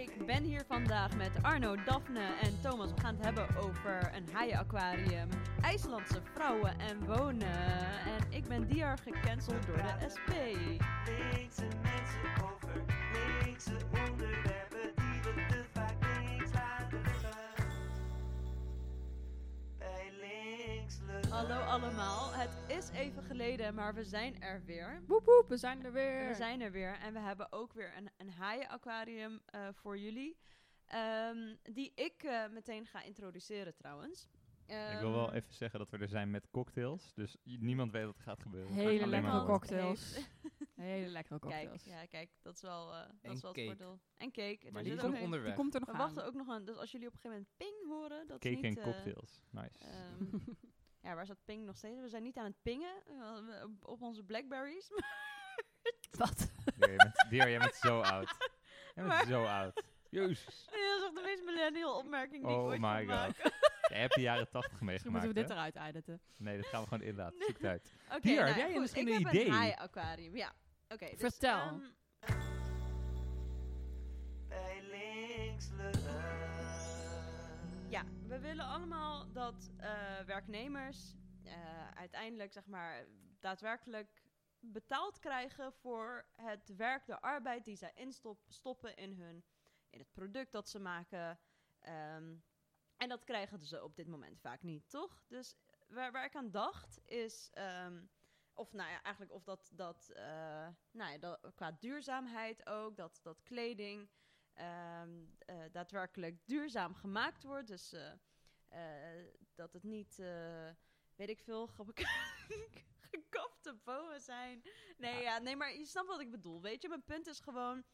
Ik ben hier vandaag met Arno, Daphne en Thomas. We gaan het hebben over een haaienaquarium, IJslandse vrouwen en wonen. En ik ben Diar gecanceld door de SP. Linkse mensen over linkse allemaal, het is even geleden, maar we zijn er weer. Woep woep, we zijn er weer. We zijn er weer en we hebben ook weer een, een haaienaquarium eh voor jullie. Ehm, die ik eh, meteen ga introduceren trouwens. Ik wil wel Ehm, even zeggen dat we er zijn met cocktails. Dus niemand weet wat er gaat gebeuren. Hele Alleen maar lekkere cocktails. Hele lekkere Kijk, cocktails. ja, kijk, dat is wel, eh, dat En is wel het cake. voordeel. En cake. Maar Er die is ook nog een- onderweg. Die komt er nog We aan. wachten ook nog aan. Dus als jullie op een gegeven moment ping horen, dat is Cake niet... en cocktails. Nice. ehm, ja, waar staat ping nog steeds? We zijn niet aan het pingen eh, op- onze Blackberries. Wat? Dier, jij bent, Dier, jij bent zo oud. Jij bent Maar- zo oud. Jezus. Nee, dat is echt de meest millennial opmerking die ik Oh ooit my god. maken. Jij hebt de jaren 80 Misschien meegemaakt, moeten we dit hè? eruit editen. Nee, dat gaan we gewoon inlaten. Zoek het uit. Oké, Dier, nou heb ja, jij goed, misschien ik een heb idee? een haai-aquarium, ja. Oké, dus, Vertel. Bij linksle. We willen allemaal dat eh, werknemers eh, uiteindelijk zeg maar daadwerkelijk betaald krijgen voor het werk, de arbeid die zij instoppen in hun in het product dat ze maken. Ehm, en dat krijgen ze op dit moment vaak niet, toch? Dus waar, waar ik aan dacht is, ehm, of nou ja, eigenlijk of dat, dat, eh, nou ja, qua duurzaamheid ook, dat, dat kleding ehm, eh, daadwerkelijk duurzaam gemaakt wordt. Dus eh, eh, dat het niet, weet ik veel, ge- gekapte bomen zijn. Nee, ja, nee, maar je snapt wat ik bedoel. Weet je, mijn punt is gewoon,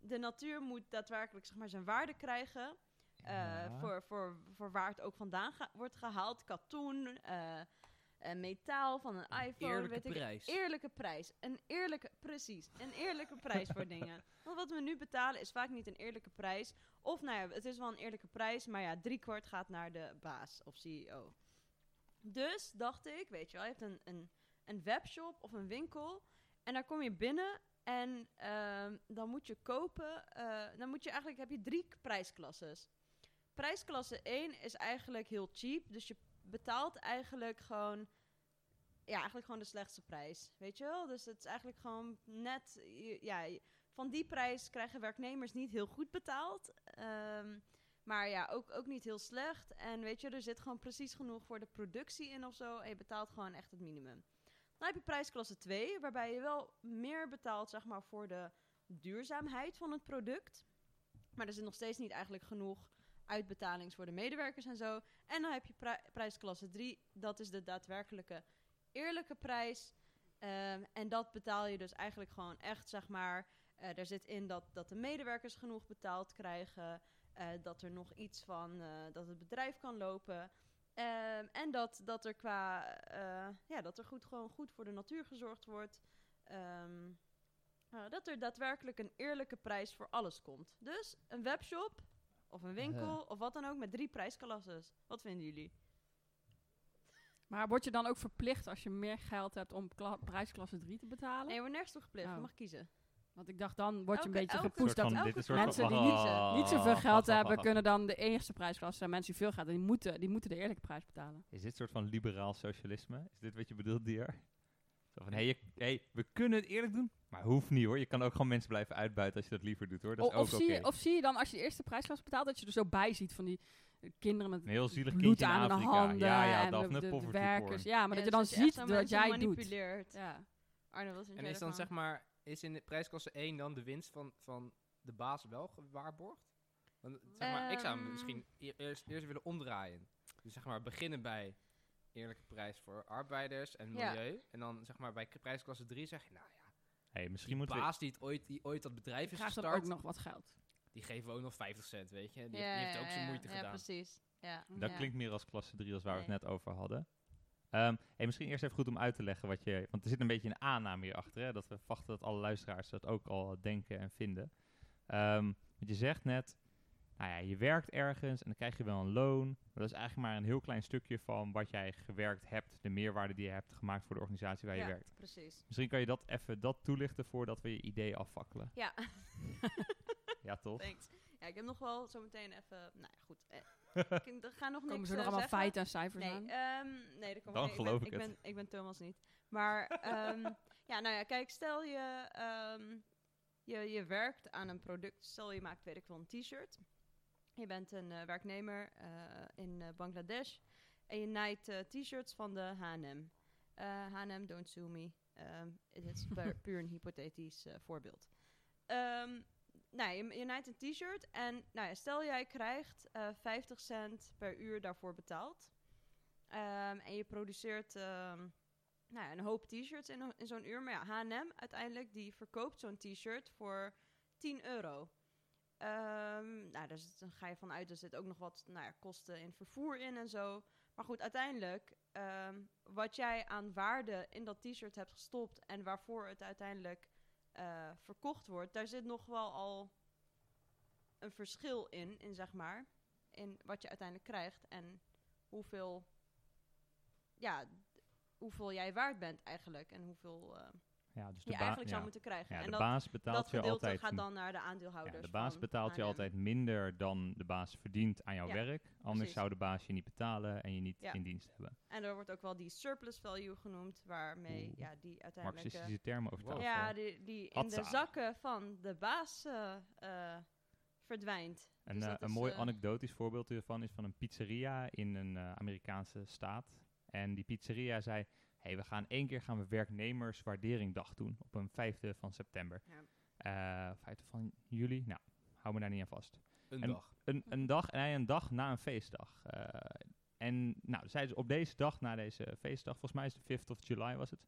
de natuur moet daadwerkelijk zeg maar, zijn waarde krijgen. Ja. voor, voor, voor waar het ook vandaan wordt gehaald. Katoen, eh, metaal van een iPhone. Eerlijke weet ik, prijs. Eerlijke prijs. Een eerlijke, precies. Een eerlijke prijs voor dingen. Want wat we nu betalen is vaak niet een eerlijke prijs. Of nou ja, het is wel een eerlijke prijs, maar ja, driekwart gaat naar de baas of CEO. Dus dacht ik, weet je wel, je hebt een, een, een webshop of een winkel. En daar kom je binnen en ehm, dan moet je kopen. eh, dan moet je eigenlijk, heb je drie prijsklasses. Prijsklasse 1 is eigenlijk heel cheap. Dus je betaalt eigenlijk gewoon ja, eigenlijk gewoon de slechtste prijs. Weet je wel? Dus het is eigenlijk gewoon net. Ja, van die prijs krijgen werknemers niet heel goed betaald. Ehm, maar ja, ook, ook niet heel slecht. En weet je, er zit gewoon precies genoeg voor de productie in of zo. En je betaalt gewoon echt het minimum. Dan heb je prijsklasse 2, waarbij je wel meer betaalt, zeg maar, voor de duurzaamheid van het product. Maar er zit nog steeds niet eigenlijk genoeg uitbetalings voor de medewerkers en zo. En dan heb je pri- prijsklasse 3, dat is de daadwerkelijke eerlijke prijs. Ehm, en dat betaal je dus eigenlijk gewoon echt, zeg maar. eh er zit in dat, dat de medewerkers genoeg betaald krijgen. eh, dat er nog iets van, eh, dat het bedrijf kan lopen. Ehm, en dat, dat er qua, ja, dat er goed, gewoon goed voor de natuur gezorgd wordt. Ehm, eh, dat er daadwerkelijk een eerlijke prijs voor alles komt. Dus een webshop of een winkel of wat dan ook met drie prijsklasses. Wat vinden jullie? Maar word je dan ook verplicht als je meer geld hebt om kla- prijsklasse 3 te betalen? Nee, je wordt nergens toe verplicht. Je Oh. mag kiezen. Want ik dacht, dan word je een beetje Soort dat mensen die niet, Oh, niet zoveel geld hebben, kunnen dan de eerste prijsklasse. En mensen die veel geld hebben, die moeten, die moeten de eerlijke prijs betalen. Is dit een soort van liberaal socialisme? Is dit wat je bedoelt, Dier? Van, hé, hey, hey, we kunnen het eerlijk doen, maar hoeft niet hoor. Je kan ook gewoon mensen blijven uitbuiten als je dat liever doet hoor. Dat is of, ook zie of zie je dan, als je de eerste prijsklasse betaalt, dat je er zo bij ziet van die eh, kinderen met Een heel zielig bloed aan hun Afrika. handen ja, ja, en de- Daphne, de, de poverty werkers. Ja, maar Ja, dat je dan dat ziet mensen jij doet. manipuleert. Ja. Arno, wat En is dan zeg maar, is in de prijsklasse 1 dan de winst van, van de baas wel gewaarborgd? Want, zeg maar, ik zou hem Ehm. misschien e- eerst, eerst willen omdraaien. Dus zeg maar, beginnen bij eerlijke prijs voor arbeiders en Ja. milieu. En dan zeg maar bij prijsklasse 3 zeg je, nou ja, Hey, misschien die moeten we... baas die, het ooit, die ooit dat bedrijf is gestart, ook nog wat geld. die geven we ook nog 50 cent, weet je. Die, Ja, die heeft ja, ook zijn ja, moeite ja, gedaan. precies. Ja. Dat ja. klinkt meer als klasse 3 als waar we het net over hadden. Ehm, hey, misschien eerst even goed om uit te leggen wat je... Want er zit een beetje een aanname hierachter, hè? Dat we verwachten dat alle luisteraars dat ook al denken en vinden. Ehm, want je zegt net, nou ja, je werkt ergens en dan krijg je wel een loon. Maar dat is eigenlijk maar een heel klein stukje van wat jij gewerkt hebt. De meerwaarde die je hebt gemaakt voor de organisatie waar je Ja, werkt. precies. Misschien kan je dat even dat toelichten voordat we je idee afvakkelen. Ja, Ja, toch? thanks. Ja, ik heb nog wel zometeen even... Nou ja, goed. eh, ik ik ga nog niks Komen ze nog eh, allemaal zeggen. feiten en cijfers Nee, aan? ehm, nee, dat komt Dan nee, geloof ik. ik Ben, het. ik, ben, ik ben Thomas niet. Maar ehm, ja, nou ja, kijk, stel je, ehm, je, je werkt aan een product. Stel je maakt, weet ik wel, een t-shirt. Je bent een eh, werknemer eh, in eh, Bangladesh. En je naait t-shirts van de H&M. H&M, don't sue me. Ehm, Het is pu- puur een hypothetisch voorbeeld. Ehm, nou, je, je naait een t-shirt en nou ja, stel jij krijgt eh 50 cent per uur daarvoor betaald. Ehm, en je produceert nou ja, een hoop t-shirts in, in zo'n uur. Maar ja, H&M uiteindelijk die verkoopt zo'n t-shirt voor 10 euro. Ehm, nou, dan ga je vanuit, er zit ook nog wat nou ja, kosten in vervoer in en zo. Maar goed, uiteindelijk, ehm, wat jij aan waarde in dat t-shirt hebt gestopt en waarvoor het uiteindelijk eh, verkocht wordt, daar zit nog wel al een verschil in, in zeg maar, in wat je uiteindelijk krijgt en hoeveel, ja, hoeveel jij waard bent eigenlijk en hoeveel eh, Ja, dus de, je eigenlijk zou ja. moeten krijgen. Ja, en de dat, baas betaalt dat je altijd gaat dan naar de Ja, aandeelhouders. de baas betaalt je altijd minder dan de baas verdient aan jouw Ja, werk. Anders precies. zou de baas je niet betalen en je niet Ja. in dienst hebben. En er wordt ook wel die surplus value genoemd, waarmee Oeh. ja, die uiteindelijk... eh, Marxistische termen over Wow. ja, die, die in de zakken van de baas eh, eh, verdwijnt. Een, Dus eh, dat een is, mooi eh, anekdotisch voorbeeld hiervan is van een pizzeria in een eh, Amerikaanse staat. En die pizzeria zei, hey, we gaan één keer gaan we werknemerswaarderingdag doen op een vijfde van september. Ja. Eh, vijfde van juli? Nou, hou me daar niet aan vast. Een En- dag. Een, een dag, en hij een dag na een feestdag. Eh, en nou, zeiden ze op deze dag, na deze feestdag, volgens mij is de 5th of July was het,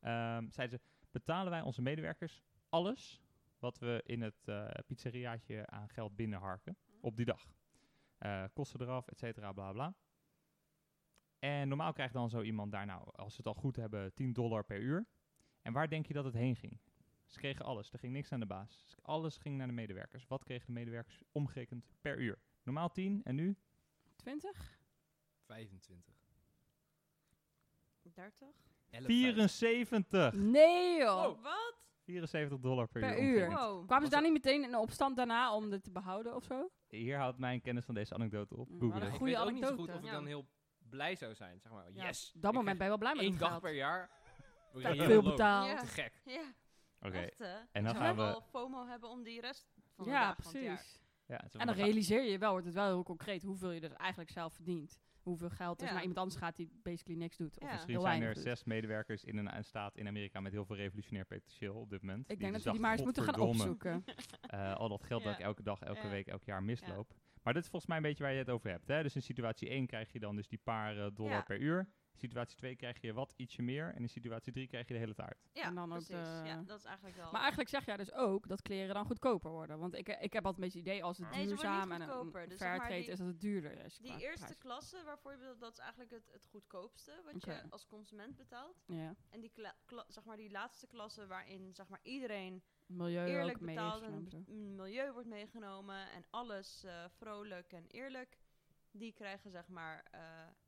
ehm, zeiden ze, betalen wij onze medewerkers alles wat we in het eh pizzeriaatje aan geld binnenharken op die dag. Eh, kosten eraf, et cetera, bla bla. En normaal krijgt dan zo iemand daar, nou, als ze het al goed hebben, 10 dollar per uur. En waar denk je dat het heen ging? Ze kregen alles, er ging niks aan de baas. Alles ging naar de medewerkers. Wat kregen de medewerkers omgerekend per uur? Normaal 10 en nu 20? 25. 30? 74. Nee joh! Wow. Wat? 74 dollar per, Per uur. Wow. Kwamen ze daar niet meteen in opstand daarna om dit te behouden of zo? Hier houdt mijn kennis van deze anekdote op. Mm, Google een ik ook niet zo goed anekdote. of ik Ja. dan heel blij zou zijn. Zeg maar, Ja, yes! Op dat moment ben je wel blij met het dag geld. per jaar. Veel Reëel loon. betaald. Ja. Te gek. Ja, Oké, echt hè? en dan gaan wel we... FOMO hebben om die rest van de Ja, dagen van het jaar. precies. Ja, En dan realiseer je je wel, wordt het wel heel concreet hoeveel je dus eigenlijk zelf verdient. Hoeveel geld dus Ja. naar iemand anders gaat die basically niks doet. Of Ja. Misschien heel zijn er doet. zes medewerkers in een, een staat in Amerika met heel veel revolutionair potentieel op dit moment. Ik denk dat dus we die maar eens moeten gaan opzoeken. "Godverdomme, eh, al dat geld dat ik Ja. elke dag, elke Ja. week, elk jaar misloop. Maar dit is volgens mij een beetje waar je het over hebt. Hè? Dus in situatie 1 krijg je dan dus die paar eh, dollar Ja. per uur. In situatie 2 krijg je wat ietsje meer. En in situatie 3 krijg je de hele taart. Ja, En dan ook precies. de- Ja, dat is eigenlijk wel... Maar eigenlijk zeg jij dus ook dat kleren dan goedkoper worden. Want ik, ik heb altijd een beetje het idee als het Nee, ze worden duurzaam niet en een. Dus is dat het duurder is. Die eerste prijs. klasse, waarvoor je bedoelt, dat is eigenlijk het, het goedkoopste wat je als consument betaalt. Ja, En die, kla- kla- zeg maar, die laatste klasse waarin zeg maar, iedereen milieu eerlijk ook mee betaalt is. en milieu wordt meegenomen en alles eh, vrolijk en eerlijk, die krijgen zeg maar, eh,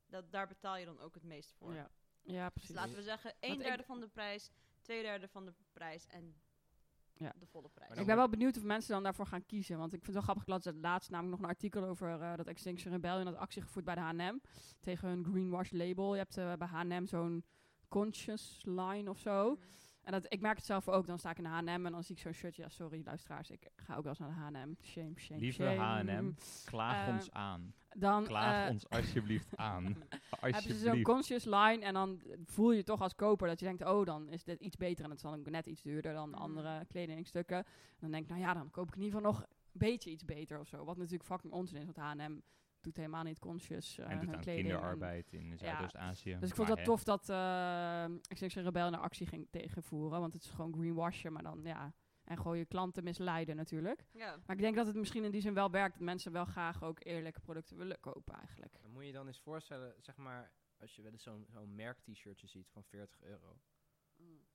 dat, daar betaal je dan ook het meest voor. Ja. ja, Dus precies. laten we zeggen, een ik- derde van de prijs, twee derde van de prijs en Ja. de volle prijs. Ik ben wel benieuwd of mensen dan daarvoor gaan kiezen. Want ik vind het wel grappig. Las het laatst namelijk nog een artikel over eh, dat Extinction Rebellion had actie gevoerd bij de H&M. Tegen hun greenwash label. Je hebt bij H&M zo'n conscious line of zo. Mm. En dat, ik merk het zelf ook. Dan sta ik in de H&M en dan zie ik zo'n shirt. Ja, sorry luisteraars. Ik ga ook wel eens naar de H&M. Shame, shame, Lieve shame. H&M, klaag Eh, ons aan. Dan Klaag eh, ons alsjeblieft aan. hebben ze zo'n Alsjeblieft. conscious line. En dan voel je toch als koper dat je denkt... Oh, dan is dit iets beter. En het ook net iets duurder dan de Mhm. andere kledingstukken. En dan denk ik, nou ja, dan koop ik in ieder geval nog een beetje iets beter of zo. Wat natuurlijk fucking onzin is. Want H&M doet helemaal niet conscious eh en doet hun aan kleding. En- kinderarbeid in Zuidoost-Azië. Dus ik vond dat hè, tof dat eh Extinction Rebellion een actie ging tegenvoeren. Want het is gewoon greenwashen, maar dan ja... En gewoon je klanten misleiden natuurlijk. Ja. Maar ik denk dat het misschien in die zin wel werkt. Dat mensen wel graag ook eerlijke producten willen kopen eigenlijk. Dan moet je dan eens voorstellen, zeg maar, als je wel eens zo'n zo'n merk-t-shirtje ziet van 40 euro.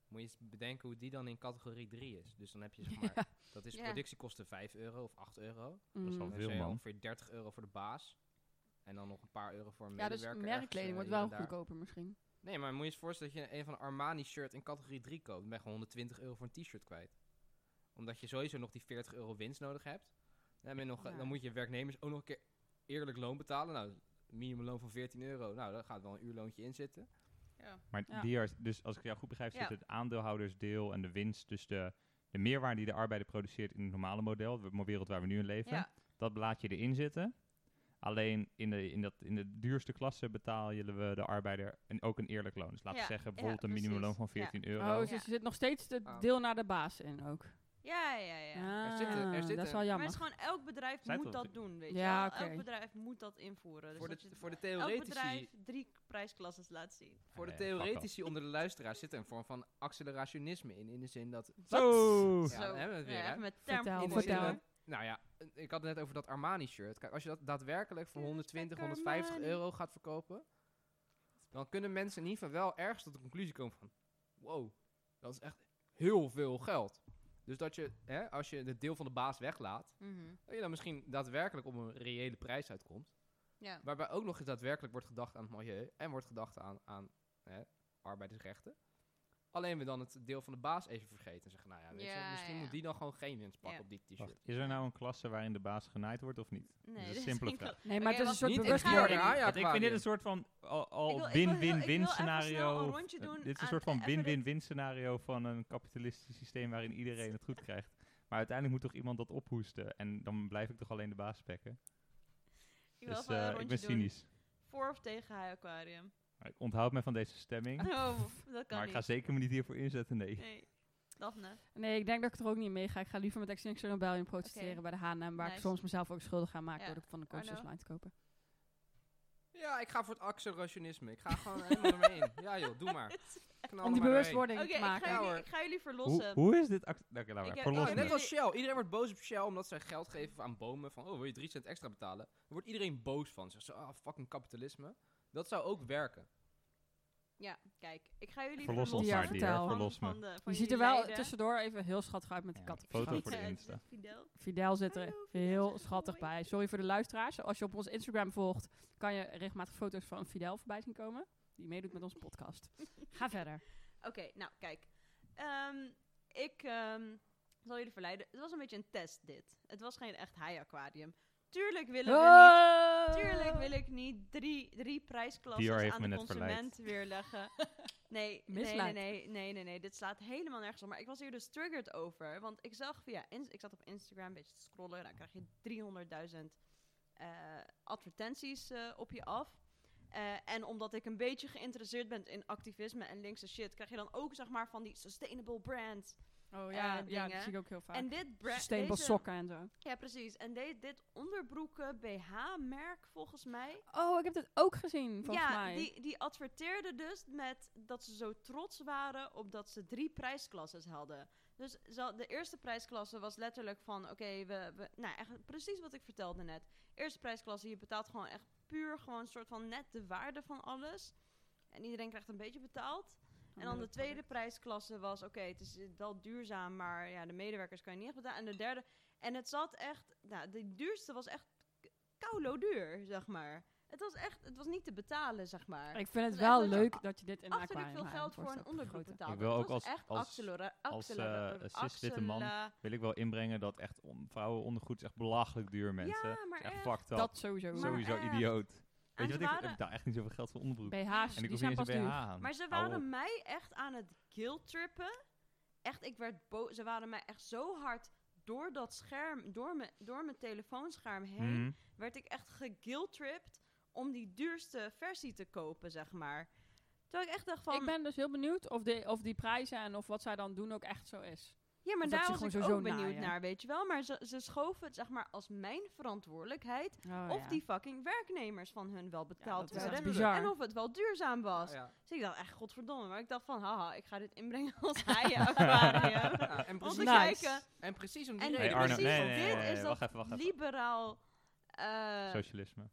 Moet je eens bedenken hoe die dan in categorie 3 is. Dus dan heb je zeg maar, dat is Ja. productiekosten 5 euro of 8 euro. Dat is wel Dan veel, man. ongeveer 30 euro voor de baas. En dan nog een paar euro voor een Ja, dus medewerker. ergens, merkkleding eh, wordt wel daar. goedkoper misschien. Nee, maar moet je eens voorstellen dat je een van de Armani shirt in categorie 3 koopt. Dan ben je gewoon 120 euro voor een t-shirt kwijt. Omdat je sowieso nog die 40 euro winst nodig hebt. Dan Dan, heb je nog, Ja. dan moet je werknemers ook nog een keer eerlijk loon betalen. Nou, minimumloon van 14 euro. Nou, daar gaat wel een uurloontje in zitten. Maar Ja. die er, dus als ik jou goed begrijp, Ja. zit het aandeelhoudersdeel en de winst, dus de, de meerwaarde die de arbeider produceert in het normale model, de wereld waar we nu in leven, Ja, dat laat je erin zitten. Alleen in de, in, dat, in de duurste klasse betalen we de arbeider een, ook een eerlijk loon. Dus laten we Ja, zeggen ja, bijvoorbeeld een minimumloon van precies. Ja. 14 euro. Oh, dus Ja. er zit nog steeds de Ah. deel naar de baas in ook. Ja, ja. ja. Ah, zit een- er zit dat is wel Maar het is gewoon elk bedrijf Zij moet dat doen, weet Ja, je wel. oké. Elk bedrijf moet dat invoeren. Dus voor, dat de, je voor de elk theoretici, bedrijf drie prijsklasses laat zien. voor de theoretici onder de luisteraars zit er een vorm van accelerationisme in. In de zin dat... Zo! Ja, dan hebben we het weer, ja, hè? even met Vertel, term In de zin vertel. dat- nou ja, ik had het net over dat Armani-shirt. Kijk, als je dat daadwerkelijk voor Ja, 120, lekker 150 Armani. euro gaat verkopen, dan kunnen mensen in ieder geval wel ergens tot de conclusie komen van, wow, dat is echt heel veel geld. Dus dat je, hè, als je het deel van de baas weglaat, Mhm. dat je dan misschien daadwerkelijk op een reële prijs uitkomt. Ja. Waarbij ook nog eens daadwerkelijk wordt gedacht aan het milieu en wordt gedacht aan, aan hè, arbeidersrechten. Alleen we dan het deel van de baas even vergeten en zeggen, nou ja, weet je, Ja, misschien ja. moet die dan gewoon geen winst pakken Ja. op die t-shirt. Wacht, is er nou een klasse waarin de baas genaaid wordt of niet? Nee, dat is een simpele vraag. Nee, maar het is een soort bewustwording. Ik vind dit een soort van al- win-win-win scenario. dit is een soort van win-win-win scenario van een kapitalistisch systeem waarin iedereen het goed krijgt. Maar uiteindelijk moet toch iemand dat ophoesten en dan blijf ik toch alleen de baas spekken. Ik Dus eh, rondje ik ben doen. cynisch. Voor of tegen High Aquarium? Maar Ik onthoud me van deze stemming, Oh, dat kan maar ik ga niet. zeker me niet hiervoor inzetten, nee. Nee. Daphne. Nee, ik denk dat ik er ook niet mee ga. Ik ga liever met Extinction Rebellion protesteren bij de H&M, waar ik soms mezelf ook schuldig aan maak Ja. door de, van de? Conscious Line te kopen. Ja, ik ga voor het accelerationisme. Ik ga gewoon helemaal ermee in. Ja joh, doe maar. Om die bewustwording Oké, te ik, maken. ga Ja, jullie- ik ga jullie verlossen. hoe is dit? Oké, laat maar. Ik heb- doorheen. Verlos Ja, ik net als Shell. Iedereen wordt boos op Shell omdat zij geld geven aan bomen. Van, oh, wil je 3 cent extra betalen? Dan wordt iedereen boos van. Zegt ze, ah, fucking kapitalisme. Dat zou ook werken. Ja, kijk. Ik ga jullie Verlos ons maar, Dier. Dier. van- Verlos me. van de- van Je ziet er wel tussendoor even heel schattig uit met die Ja, kat op foto voor de Insta. Fidel. Fidel zit er Hallo, Fidel heel schattig bij. Sorry voor de luisteraars. Als je op ons Instagram volgt, kan je regelmatig foto's van Fidel voorbij zien komen. Die meedoet met onze podcast. Ga verder. Oké, nou kijk. Ehm, ik ehm, zal jullie verleiden. Het was een beetje een test dit. Het was geen echt high aquarium. Tuurlijk willen we niet. Tuurlijk wil ik niet drie, drie prijsklassen aan de consument weerleggen. Nee, nee, nee, nee, nee, nee, nee. Dit slaat helemaal nergens op. Maar ik was hier dus triggered over. Want ik zag via... Ik zat op Instagram een beetje te scrollen. Dan krijg je 300.000 eh, advertenties eh, op je af. Eh, en omdat ik een beetje geïnteresseerd ben in activisme en linkse shit... krijg je dan ook, zeg maar, van die sustainable brands. Oh Eh, ja, ja, dingen. dat zie ik ook heel vaak. En dit sokken en zo. Ja, precies. En de- dit onderbroeken BH-merk, volgens mij... Oh, ik heb dit ook gezien, volgens ja, mij. Die, die adverteerde dus met dat ze zo trots waren op dat ze drie prijsklasses hadden. Dus de eerste prijsklasse was letterlijk van, oké, we, we, nou echt precies wat ik vertelde net. Eerste prijsklasse, je betaalt gewoon echt puur gewoon een soort van net de waarde van alles. En iedereen krijgt een beetje betaald. En dan de tweede prijsklasse was, oké, het is wel duurzaam, maar ja, de medewerkers kan je niet echt betalen. En de derde, en het zat echt, nou, de duurste was echt koulo duur, zeg maar. Het was echt, het was niet te betalen, zeg maar. Ik vind het wel echt leuk dat je dit in aquarium veel geld voor een onderbroek vergroten. betalen. Ik wil ook als- echt als- als, eh, cis-witte man Wil ik wel inbrengen dat echt on- vrouwenondergoed is echt belachelijk duur, mensen. Ja, maar echt echt. fucked up. Dat sowieso. Maar Sowieso echt. idioot. Weet En je ze wat, ik, ik waren- betaal echt niet zoveel geld voor onderbroek. BH's, en ik die hoef niet zijn pas BH aan. Maar ze waren mij echt aan het guilt-trippen. Echt, ik werd boos. Ze waren mij echt zo hard door dat scherm, door mijn, door mijn telefoonscherm heen, Mhm. werd ik echt geguilt-tripped om die duurste versie te kopen, zeg maar. Terwijl ik echt dacht van... Ik ben dus heel benieuwd of, de, of die prijzen en of wat zij dan doen ook echt zo is. Ja, maar daar was ik ook benieuwd naaien. naar, weet je wel. Maar ze, ze schoven het, zeg maar, als mijn verantwoordelijkheid... Oh, of ja. die fucking werknemers van hun wel betaald echt werden. bizar. En of het wel duurzaam was. Ja, Dus ik dacht echt, godverdomme. Maar ik dacht van, haha, ik ga dit inbrengen als haaien aquarium. ja, en, Om precies, te Nice. kijken. en precies om die En reden. Hey, Arno, precies nee, nee, dit nee, is wacht dat even, wacht even. liberaal... eh, Socialisme.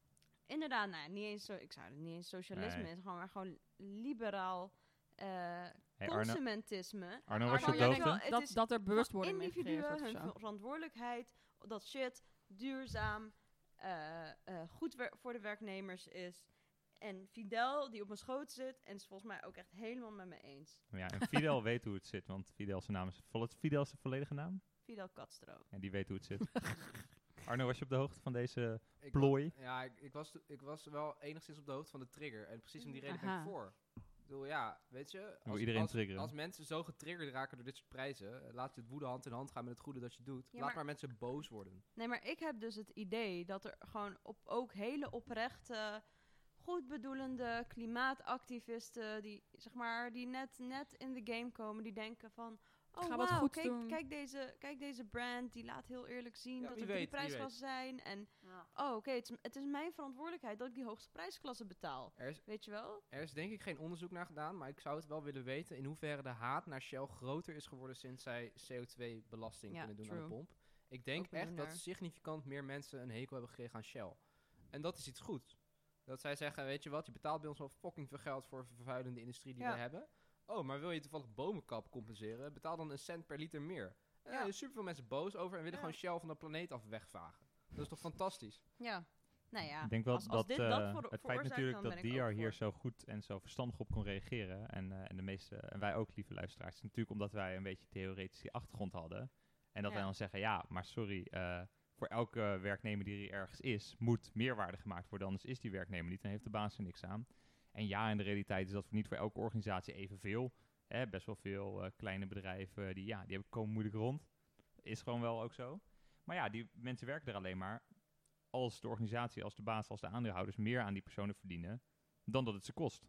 inderdaad, nou, niet eens zo, ik zou het niet eens socialisme Nee. is, gewoon, maar gewoon liberaal eh, Hey, Arno, consumentisme. Arno, was je Arno, denkt hoogte? wel, het dat, dat er van bewustwording mee individuen wordt hun verantwoordelijkheid, dat shit duurzaam, eh, eh, goed voor de werknemers is. En Fidel, die op mijn schoot zit, en is volgens mij ook echt helemaal met me eens. Ja, en Fidel weet hoe het zit, want Fidel zijn naam is... Fidel is zijn volledige naam? Fidel Castro. En die weet hoe het zit. Arno, was je op de hoogte van deze Ik plooi? wa- ja, ik, ik, was, ik was wel enigszins op de hoogte van de trigger. En precies om die reden ben ik voor. Ik bedoel, ja, weet je... iedereen als, triggeren. Als mensen zo getriggerd raken door dit soort prijzen... eh, laat je het woede hand in hand gaan met het goede dat je doet. Ja, laat maar- maar mensen boos worden. Nee, maar ik heb dus het idee dat er gewoon op ook hele oprechte, goedbedoelende klimaatactivisten die zeg maar die net, net in de game komen, die denken van oh ga wat goeds kijk, doen." kijk deze, kijk deze brand, die laat heel eerlijk zien Ja, dat er drie prijsklassen zijn en oh oké, het, is- het is mijn verantwoordelijkheid dat ik die hoogste prijsklasse betaal, Er is, weet je wel? er is denk ik geen onderzoek naar gedaan... maar ik zou het wel willen weten... in hoeverre de haat naar Shell groter is geworden... sinds zij CO2-belasting Ja, kunnen doen aan de true. pomp. Ik denk Ook echt dat significant meer mensen een hekel hebben gekregen aan Shell. En dat is iets goeds. Dat zij zeggen, weet je wat, je betaalt bij ons wel fucking veel geld voor de vervuilende industrie die Ja. we hebben. Oh, maar wil je toevallig bomenkap compenseren? Betaal dan een cent per liter meer. Eh, Ja. Er zijn super veel mensen boos over en willen Ja. gewoon Shell van de planeet af wegvagen. Dat is toch fantastisch? Ja. Nou ja, ik denk wel als, als dat dit eh, dat voor, het feit natuurlijk dat DR hier zo goed en zo verstandig op kon reageren. En, eh, en de meeste, en wij ook, lieve luisteraars. is natuurlijk omdat wij een beetje theoretische achtergrond hadden. En dat wij dan zeggen, ja, maar sorry, eh, voor elke werknemer die er ergens is, moet meerwaarde gemaakt worden. Anders is die werknemer niet en heeft de baas er niks aan. En ja, in de realiteit is dat voor niet voor elke organisatie evenveel. Hè, best wel veel eh, kleine bedrijven, die, ja, die hebben komen moeilijk rond. Is gewoon wel ook zo. Maar ja, die mensen werken er alleen maar als de organisatie, als de baas, als de aandeelhouders meer aan die personen verdienen dan dat het ze kost.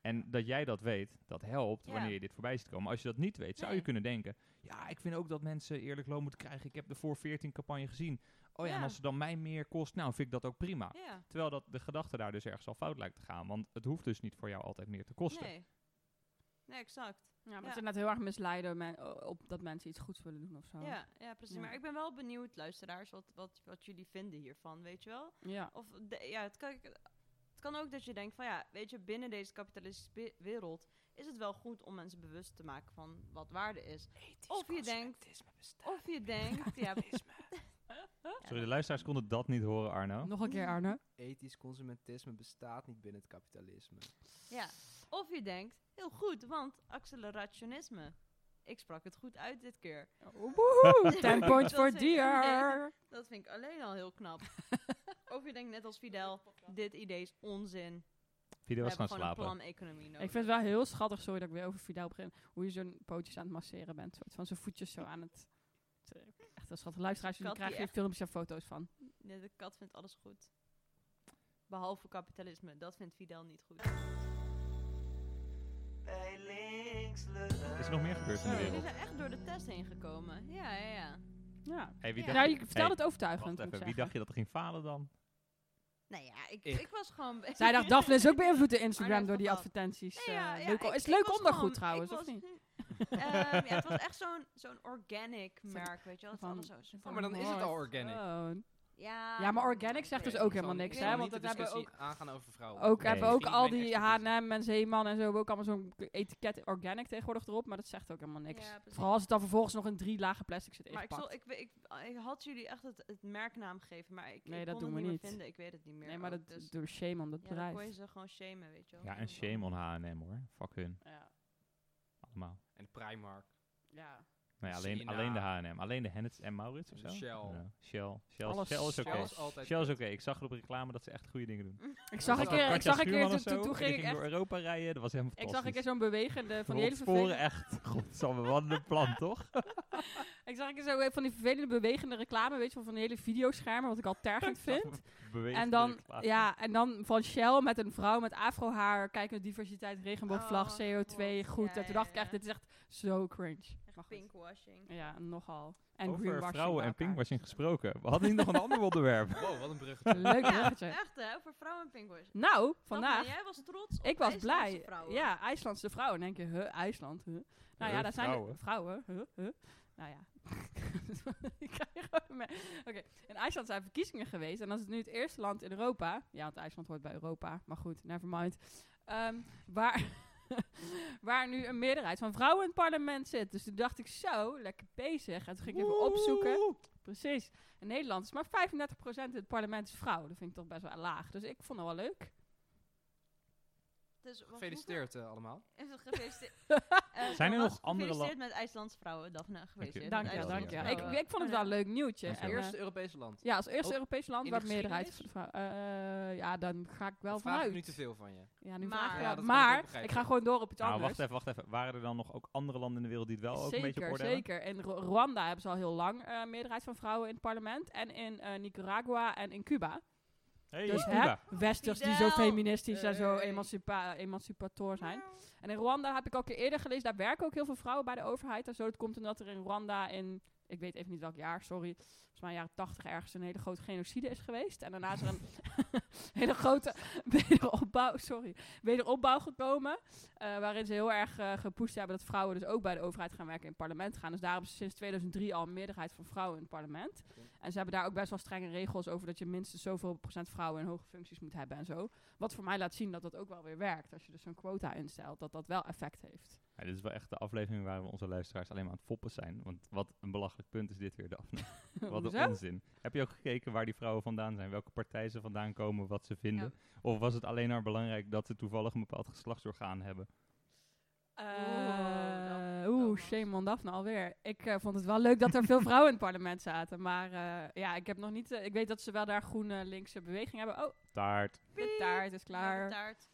En dat jij dat weet, dat helpt Ja. wanneer je dit voorbij ziet komen. Als je dat niet weet, zou je Nee. kunnen denken... ja, ik vind ook dat mensen eerlijk loon moeten krijgen. Ik heb de voor 14 campagne gezien. Oh ja, en Ja. als het dan mij meer kost, nou vind ik dat ook prima. Ja, Terwijl dat de gedachte daar dus ergens al fout lijkt te gaan. Want het hoeft dus niet voor jou altijd meer te kosten. nee. Nee, exact. Ja, maar Ja. het is net heel erg misleiden op dat mensen iets goeds willen doen of zo. Ja, ja, precies. Ja. Maar ik ben wel benieuwd, luisteraars, wat, wat, wat jullie vinden hiervan, weet je wel? Ja. Of de- ja, het kan, het kan ook dat je denkt van ja, weet je, binnen deze kapitalistische wereld is het wel goed om mensen bewust te maken van wat waarde is. Of je denkt, of je denkt, ja, Sorry, de luisteraars konden dat niet horen, Arno. Nog een keer, Arne. Ethisch consumentisme bestaat niet binnen het kapitalisme. ja, of je denkt, heel goed, want accelerationisme. Ik sprak het goed uit dit keer. Woehoe, 10 points voor dear. Dat vind ik alleen al heel knap. Of je denkt net als Fidel, dit idee is onzin. Fidel We was gaan gewoon slapen. een plan economie nodig. Ik vind het wel heel schattig, sorry dat ik weer over Fidel begin, hoe je zo'n pootjes aan het masseren bent. Soort van zijn voetjes zo aan het... het- Echt een schattig. Luisteraars, krijgen hier echt- filmpjes en foto's van. De kat vindt alles goed. Behalve kapitalisme, dat vindt Fidel niet goed. Is er nog meer gebeurd in de Jullie wereld? zijn echt door de test heen gekomen. Ja, ja, ja. Ja. Hey, wie Ja. dacht, Nou, je vertelde Hey, het overtuigend, even, wie dacht je dat er ging falen dan? Nou ja, ik, Ik. ik was gewoon... Zij dacht, Daphne is ook beïnvloed door Instagram dat door die advertenties. Nee, ja, eh, ja, leuk, ik- is ik leuk was ondergoed gewoon- trouwens, ik of was- niet? Ehm, ja, het was echt zo'n zo'n organic merk, weet je wel. Het Van- alles zo, Oh, maar dan is het al organic. Oh. Ja, Ja, maar organic zegt dus ook helemaal Ik niks, hè, want dat hebben we ook- aangaan over vrouwen. Ook Nee. hebben we ook al die. H&M en Zeeman en zo hebben ook allemaal zo'n etiket organic tegenwoordig erop, maar dat zegt ook helemaal niks. Ja. Vooral als het dan vervolgens nog in drie lagen plastic zit Maar ik, zal, ik, ik, ik had jullie echt het, het merknaam gegeven, maar ik, Nee, ik dat kon doen het we niet meer vinden. Ik weet het niet meer. nee, maar ook, dat dus, door shame on dat ja, dan bedrijf. kon je ze gewoon shamen, weet je wel. Ja, en shame on H&M hoor. Fuck hun. Ja. Allemaal. En Primark. ja. Nee, alleen, Sina. alleen de H&M. Alleen de Hennets en Maurits of zo? Shell. Ja, Shell. Shell, Alles- Shell is oké. Shell is altijd Shell is kut. oké. Ik zag op reclame dat ze echt goede dingen doen. Ik zag een keer, ik zag een keer, toen, ging ik echt, door Europa rijden. Dat was helemaal ik zag een keer zo'n bewegende, van die hele vervelende, echt. Godsamme, wat een plan toch? ik zag een keer zo van die vervelende bewegende reclame, weet je wel, van die hele videoschermen, wat ik al tergend vind. Bewegende En dan, reclame. ja, en dan van Shell met een vrouw met afrohaar, kijk naar diversiteit, regenboogvlag, Oh, CO2, God. goed. Ja, en toen dacht ik echt, dit is echt zo cringe. Echt Maar goed. pinkwashing. Ja, nogal. En Over vrouwen en pinkwashing gesproken. We hadden niet nog een ander onderwerp. Wow, wat een bruggetje. Leuk Ja, bruggetje. echt hè, over vrouwen en pinkwashing. Nou, Vandaag. jij was trots op ik was IJslandse blij. vrouwen. Ja, IJslandse vrouwen. Dan denk je, huh, IJsland, huh? Nou ja, daar zijn vrouwen? de vrouwen, huh, huh? Nou ja. ik krijg gewoon mee. Oké, in IJsland zijn verkiezingen geweest. En dat is nu het eerste land in Europa. Ja, want IJsland hoort bij Europa. Maar goed, never mind. Ehm, waar, waar nu een meerderheid van vrouwen in het parlement zit. Dus toen dacht ik, zo, lekker bezig. En toen ging ik even opzoeken. Precies. In Nederland is maar 35% in het parlement is vrouw. Dat vind ik toch best wel laag. Dus ik vond het wel leuk. Het dus Gefeliciteerd eh, allemaal. Gefeliciteerd. Eh, Zijn er nog andere Gefeliciteerd met IJslandse vrouwen, Daphne. Gefeliciteerd Dank je, wel, dank je. Ik, ik vond het wel een leuk nieuwtje. En, Het eh, eerste Europese land. ja, als eerste Ook Europese land waar de meerderheid van vrouwen... eh, ja, dan ga ik wel Dan vraag ik vanuit. nu te veel van je. Ja, nu Maar- vraag je Ja, ik maar ik ga gewoon door op iets Nou, anders. wacht even, wacht even. Waren er dan nog ook andere landen in de wereld die het wel ook een beetje op Zeker, orde hebben? zeker. In Ru- Rwanda hebben ze al heel lang eh meerderheid van vrouwen in het parlement. En in eh, Nicaragua en in Cuba. Hey, dus hè, westers die zo feministisch en zo emancipa emancipator zijn. En in Rwanda heb ik al een keer eerder gelezen, daar werken ook heel veel vrouwen bij de overheid en zo. Dat komt omdat er in Rwanda in, ik weet even niet welk jaar, sorry, volgens mij jaren tachtig ergens een hele grote genocide is geweest. En daarna is er een hele grote wederopbouw, sorry, wederopbouw gekomen. eh, waarin ze heel erg eh gepusht hebben dat vrouwen dus ook bij de overheid gaan werken in het parlement gaan. Dus daar hebben ze sinds 2003 al een meerderheid van vrouwen in het parlement. En ze hebben daar ook best wel strenge regels over dat je minstens zoveel procent vrouwen in hoge functies moet hebben en zo. Wat voor mij laat zien dat dat ook wel weer werkt. Als je dus zo'n quota instelt, dat dat wel effect heeft. Ja, dit is wel echt de aflevering waar we onze luisteraars alleen maar aan het foppen zijn. Want wat een belachelijk punt is dit weer, Daphne. wat een onzin. Heb je ook gekeken waar die vrouwen vandaan zijn? Welke partij ze vandaan komen, wat ze vinden? Of was het alleen maar belangrijk dat ze toevallig een bepaald geslachtsorgaan hebben? Eh, dan- Oeh, shame on Daphne alweer. Ik eh, vond het wel leuk dat er veel vrouwen in het parlement zaten. Maar eh, ja, ik heb nog niet... ik weet dat ze wel daar groene linkse beweging hebben. Oh, Taart. de taart is Ja, klaar. de taart.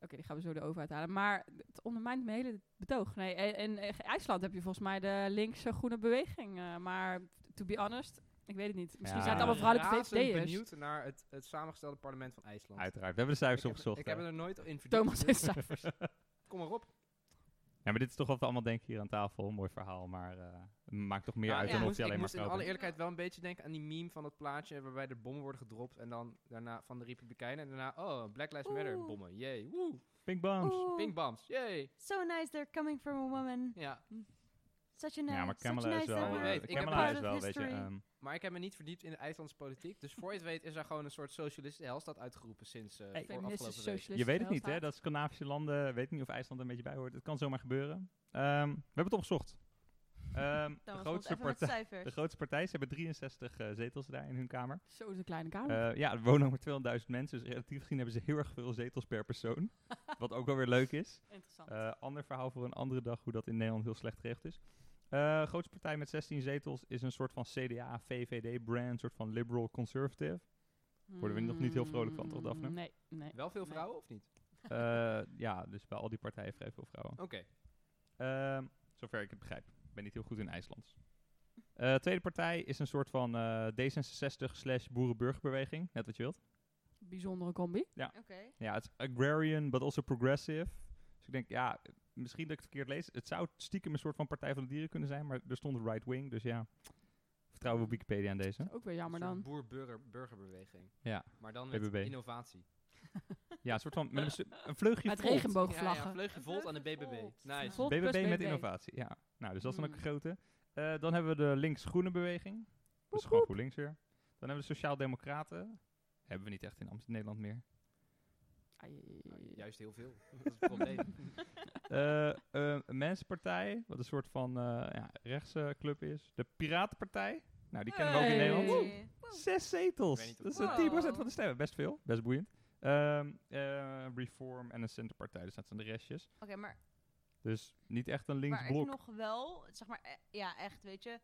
Oké, die gaan we zo de overheid halen. Maar het ondermijnt mijn hele betoog. Nee, in, in IJsland heb je volgens mij de linkse groene beweging. eh, maar to be honest, ik weet het niet. Misschien Ja. zijn het allemaal vrouwelijke VVD'ers. benieuwd naar het, het samengestelde parlement van IJsland. Uiteraard. We hebben de cijfers ik heb, opgezocht. ik heb hè. er nooit in verdiept. Thomas heeft cijfers. Kom maar op. Ja, maar dit is toch wat we allemaal denken hier aan tafel. Mooi verhaal, maar eh, maakt toch meer uit ik dan of je alleen ik maar moest in alle eerlijkheid wel een beetje denken aan die meme van dat plaatje waarbij er bommen worden gedropt en dan daarna van de Republikeinen en daarna, oh, Black Lives Matter bommen, yay, woe, Pink bombs. Pink bombs, yay. So nice they're coming from a woman. Ja, Such a nice, Ja, maar such a Kamala nice is wel, weet, ik Kamala part is wel, weet je, ehm, maar ik heb me niet verdiept in de IJslandse politiek, dus voor je het weet is er gewoon een soort socialistische helstad uitgeroepen sinds eh voor Feministische afgelopen week. socialistische je weet het niet, hè? Dat Scandinavische landen, weet niet of IJsland er een beetje bij hoort. Het kan zomaar gebeuren. Ehm, we hebben het opgezocht. Ehm, de, grootste partij, de grootste partij, ze hebben 63 eh, zetels daar in hun kamer. Zo is een kleine kamer. Eh, ja, er wonen ongeveer 200.000 mensen, dus relatief gezien hebben ze heel erg veel zetels per persoon. wat ook wel weer leuk is. Interessant. Eh, ander verhaal voor een andere dag, hoe dat in Nederland heel slecht geregeld is. Eh grootste partij met 16 zetels is een soort van CDA-VVD-brand, een soort van liberal conservative. worden we nog niet heel vrolijk van, toch, Daphne? Mm, Nee, nee. Wel veel Nee. vrouwen of niet? Eh, ja, dus bij al die partijen vrij veel vrouwen. Oké. Ehm, zover ik het begrijp. Ik ben niet heel goed in IJslands. Eh, tweede partij is een soort van eh, D66 slash boerenburgerbeweging. Net wat je wilt. Bijzondere combi. Oké. Ja, het is agrarian, but also progressive. Dus ik denk, ja, misschien dat ik het verkeerd lees. Het zou stiekem een soort van Partij van de Dieren kunnen zijn, maar er stond right wing. Dus ja, vertrouwen we Wikipedia aan deze. Ook weer jammer dan. Boer-burgerbeweging. Ja, Maar dan met BBB. innovatie. ja een soort van met een, vleugje Met volt. regenboogvlaggen. Ja, ja, vleugje volt aan de BBB. Nice. Volt BBB met innovatie, ja. Nou, dus dat is dan ook een Mm. grote. Eh, dan hebben we de links-groene beweging. Dus gewoon GroenLinks weer. Dan hebben we de Sociaal-Democraten. Hebben we niet echt in Amsterdam, Nederland meer. Nou, Juist heel veel. dat is het probleem. Een Mensenpartij, wat een soort van eh ja, rechtse club is. De Piratenpartij. Nou, die kennen we ook in. Nederland. Zes zetels. Dat is of- eh, 10% van de stemmen. Best veel. Best boeiend. Ehm, eh, Reform en een Centerpartij. Dus dat zijn de restjes. Oké, maar Dus niet echt een links waar ik blok. nog wel, zeg maar, eh, ja, echt, weet je,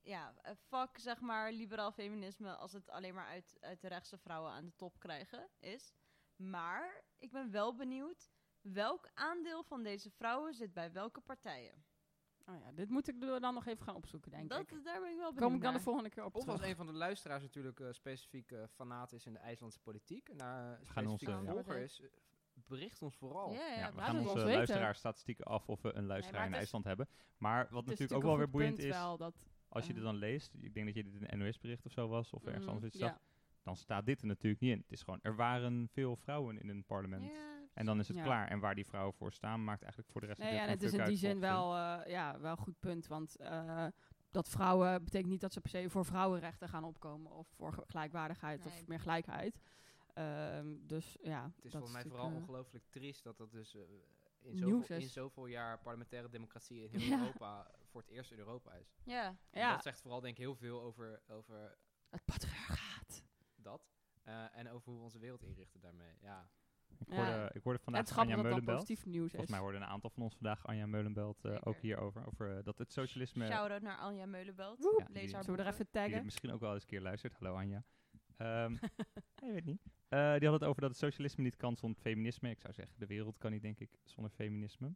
ja, eh, fuck, zeg maar, liberaal feminisme als het alleen maar uit, uit de rechtse vrouwen aan de top krijgen is. Maar ik ben wel benieuwd welk aandeel van deze vrouwen zit bij welke partijen. Oh ja, dit moet ik dan nog even gaan opzoeken, denk Dat, ik. daar ben ik wel benieuwd Kom ik dan de volgende keer op Of als een van de luisteraars natuurlijk eh, specifiek eh fanaat is in de IJslandse politiek. En daar eh, gaan ons, specifiek volger ja. is. Bericht ons vooral. Ja, ja, Ja, we gaan onze ons weten. luisteraarsstatistieken af of we een luisteraar in is- IJsland hebben. Maar wat natuurlijk ook wel weer boeiend is, wel dat, als je dit dan leest, ik denk dat je dit in een NOS-bericht of zo was, of ergens mm, anders iets ja. zag, dan staat dit er natuurlijk niet in. Het is gewoon, er waren veel vrouwen in een parlement. En dan is het Ja. klaar. En waar die vrouwen voor staan, maakt eigenlijk voor de rest Nee, ja, het is in die zin wel, eh, ja, wel een goed punt. Want eh, dat vrouwen betekent niet dat ze per se voor vrouwenrechten gaan opkomen. Of voor ge- gelijkwaardigheid Nee. of meer gelijkheid. Ehm, dus ja, Het is volgens mij vooral eh, ongelooflijk triest dat dat dus in, zoveel, in zoveel jaar parlementaire democratie in heel Ja. Europa voor het eerst in Europa is. ja. En Ja, Dat zegt vooral denk ik heel veel over, over het patriarchaat. dat. eh, en over hoe we onze wereld inrichten daarmee. Ja. Ik Ja. hoorde, ik hoorde vandaag het Anja Meulenbelt. positief nieuws is. Volgens mij hoorden een aantal van ons vandaag Anja Meulenbelt eh, ook hierover. Over eh, dat het socialisme... Shout-out naar Anja Meulenbelt. Ja, Lees die- haar Zullen we er even die taggen? misschien ook wel eens een keer luistert. Hallo Anja. Ehm je weet niet. Eh, die had het over dat het socialisme niet kan zonder feminisme. Ik zou zeggen, de wereld kan niet, denk ik, zonder feminisme.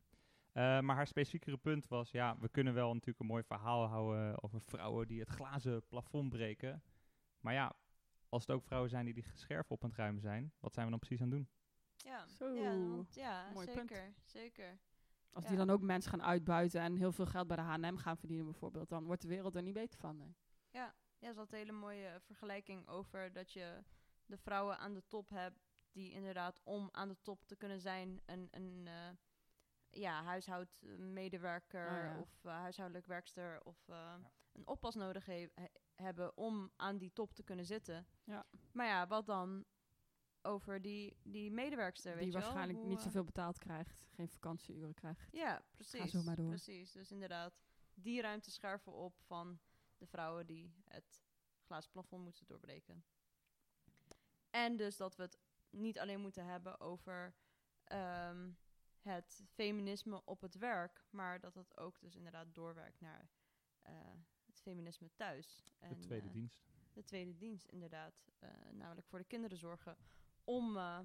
Eh, maar haar specifiekere punt was, ja, we kunnen wel natuurlijk een mooi verhaal houden over vrouwen die het glazen plafond breken. Maar ja, als het ook vrouwen zijn die die scherven op aan het ruimen zijn, wat zijn we dan precies aan het doen? Ja, Zo. ja, want, ja Mooi zeker, punt. zeker. Als Ja. die dan ook mensen gaan uitbuiten en heel veel geld bij de H&M gaan verdienen bijvoorbeeld, dan wordt de wereld er niet beter van. Nee. Ja, er zat een hele mooie vergelijking over dat je de vrouwen aan de top hebt die inderdaad om aan de top te kunnen zijn een, een eh, ja, huishoudmedewerker Oh ja. of eh, huishoudelijk werkster of eh, een oppas nodig he- he- hebben om aan die top te kunnen zitten. Ja. Maar ja, wat dan over die, die medewerkster, weet Die je wel? waarschijnlijk Hoe, niet eh, zoveel betaald krijgt, geen vakantieuren krijgt. Ja, precies. zo maar door. Precies, dus inderdaad die ruimte scherven op van de vrouwen die het glazen plafond moeten doorbreken. En dus dat we het niet alleen moeten hebben over ehm, het feminisme op het werk, maar dat het ook dus inderdaad doorwerkt naar eh, het feminisme thuis. De En, tweede eh, dienst. de tweede dienst, inderdaad. Eh, namelijk voor de kinderen zorgen. Om, eh,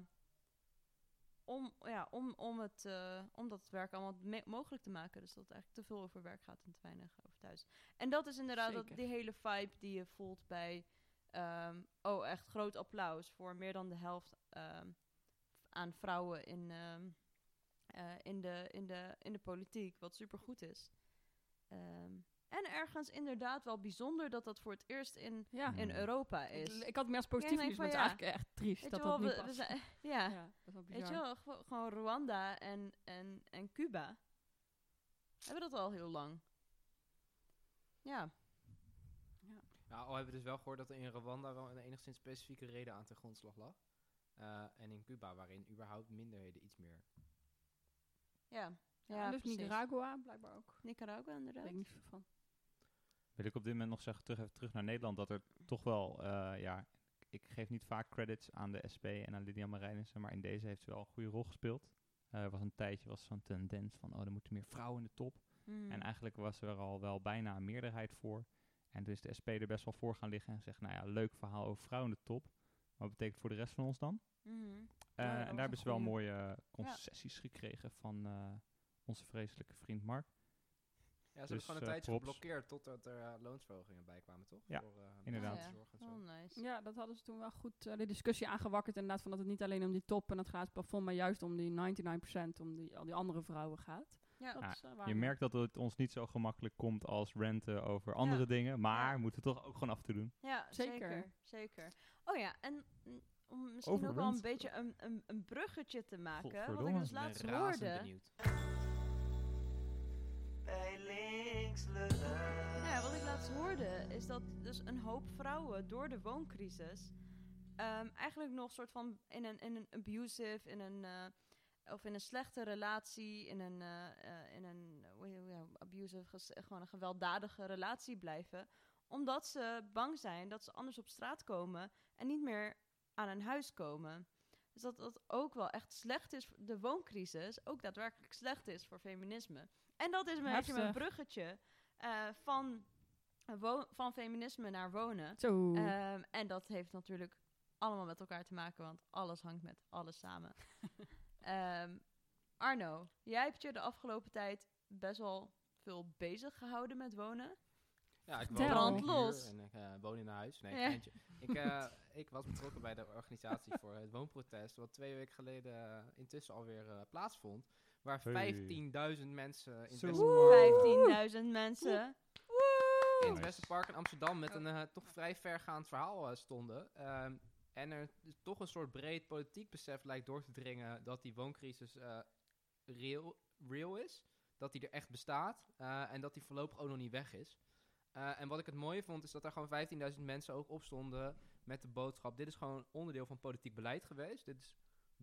om, ja, om, om, het, eh, om dat werk allemaal mogelijk te maken. Dus dat het eigenlijk te veel over werk gaat en te weinig over thuis. En dat is inderdaad dat, die hele vibe die je voelt bij... ehm, oh, echt groot applaus voor meer dan de helft ehm, aan vrouwen in, ehm, eh, in, de, in, de, in de politiek. Wat supergoed is. En ergens inderdaad wel bijzonder dat dat voor het eerst in Ja. in Mm. Europa Ik, is. ik had meer als Ja, positief ik nieuws, maar het is eigenlijk echt triest Weet dat wel, dat niet we, we past. zijn, ja, Ja, dat is wel weet je bizar. wel, gewo- gewoon Rwanda en, en, en Cuba hebben dat al heel lang. Ja, Nou, al hebben we dus wel gehoord dat er in Rwanda wel een enigszins specifieke reden aan ten grondslag lag. Eh, en in Cuba, waarin überhaupt minderheden iets meer. ja. Ja, Ja, dus precies. Nicaragua blijkbaar ook. Nicaragua Daar inderdaad. weet ik niet van. Wil ik op dit moment nog zeggen, terug, even terug naar Nederland, dat er toch wel, eh, ja, ik geef niet vaak credits aan de SP en aan Lydia Marijnissen, maar in deze heeft ze wel een goede rol gespeeld. Eh, Er was een tijdje was zo'n tendens van, oh, er moeten meer vrouwen in de top. Mm. En eigenlijk was er al wel bijna een meerderheid voor. En toen is de SP er best wel voor gaan liggen en gezegd, nou ja, leuk verhaal over vrouwen in de top. Wat betekent voor de rest van ons dan? Mhm. Eh, en daar hebben ze wel mooie concessies gekregen van onze vreselijke vriend Mark. Ja, ze Dus, hebben gewoon een eh, tijdje props. geblokkeerd totdat er eh, loonsverhogingen bij kwamen, toch? Ja, Voor, eh, inderdaad. Oh. Oh, nice. Ja, dat hadden ze toen wel goed de discussie aangewakkerd. Inderdaad, van dat het niet alleen om die top en het glazen plafond, maar juist om die 99%, om die, al die andere vrouwen gaat. Ja. Dat Ja, is, eh, Je merkt dat het ons niet zo gemakkelijk komt als renten over andere Ja. dingen, maar Ja. moeten we toch ook gewoon af toe doen. Ja, Zeker. zeker. zeker. Oh ja, en mm, om misschien Over ook wel een beetje een, een, een bruggetje te maken. Wat ik dus Ik ben laatst hoorde. benieuwd. Bij Ja, wat ik laatst hoorde is dat dus een hoop vrouwen door de wooncrisis ehm, eigenlijk nog soort van in een, in een abusive, in een eh, of in een slechte relatie, in een, eh, eh, in een abusive, gewoon een gewelddadige relatie blijven, omdat ze bang zijn dat ze anders op straat komen en niet meer aan een huis komen. Dus dat dat ook wel echt slecht is, de wooncrisis ook daadwerkelijk slecht is voor feminisme. En dat is een beetje mijn bruggetje eh, van, eh, van feminisme naar wonen. Zo. Ehm, en dat heeft natuurlijk allemaal met elkaar te maken, want alles hangt met alles samen. Ehm, Arno, jij hebt je de afgelopen tijd best wel veel bezig gehouden met wonen. Ja, ik Vertel. woon Brand hier los. en ik eh, woon in een huis. Nee, Ja. Ik, eh, ik was betrokken bij de organisatie voor het woonprotest, wat twee weken geleden intussen alweer eh, plaatsvond. Waar Hey. 15.000 mensen in het Zo. Westerpark, 15.000 mensen. in het. Westerpark in Amsterdam met een eh, toch vrij vergaand verhaal eh, stonden. Ehm, en er toch een soort breed politiek besef lijkt door te dringen dat die wooncrisis eh, real, real is. Dat die er echt bestaat eh, en dat die voorlopig ook nog niet weg is. Eh, en wat ik het mooie vond, is dat er gewoon 15.000 mensen ook opstonden met de boodschap: dit is gewoon onderdeel van politiek beleid geweest. Dit is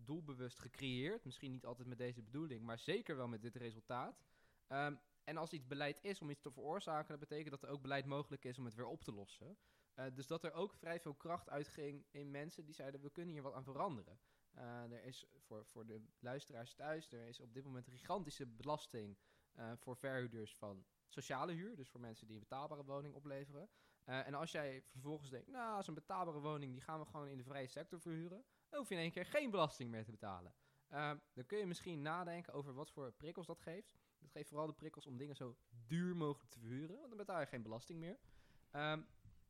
doelbewust gecreëerd. Misschien niet altijd met deze bedoeling, maar zeker wel met dit resultaat. Ehm, en als iets beleid is om iets te veroorzaken, dat betekent dat er ook beleid mogelijk is om het weer op te lossen. Eh, dus dat er ook vrij veel kracht uitging in mensen die zeiden: we kunnen hier wat aan veranderen. Eh, er is voor, voor de luisteraars thuis, er is op dit moment een gigantische belasting eh, voor verhuurders van sociale huur. Dus voor mensen die een betaalbare woning opleveren. En als jij vervolgens denkt, nou, zo'n betaalbare woning, die gaan we gewoon in de vrije sector verhuren. Dan hoef je in één keer geen belasting meer te betalen. Eh, dan kun je misschien nadenken over wat voor prikkels dat geeft. Dat geeft vooral de prikkels om dingen zo duur mogelijk te verhuren. Want dan betaal je geen belasting meer. Ehm,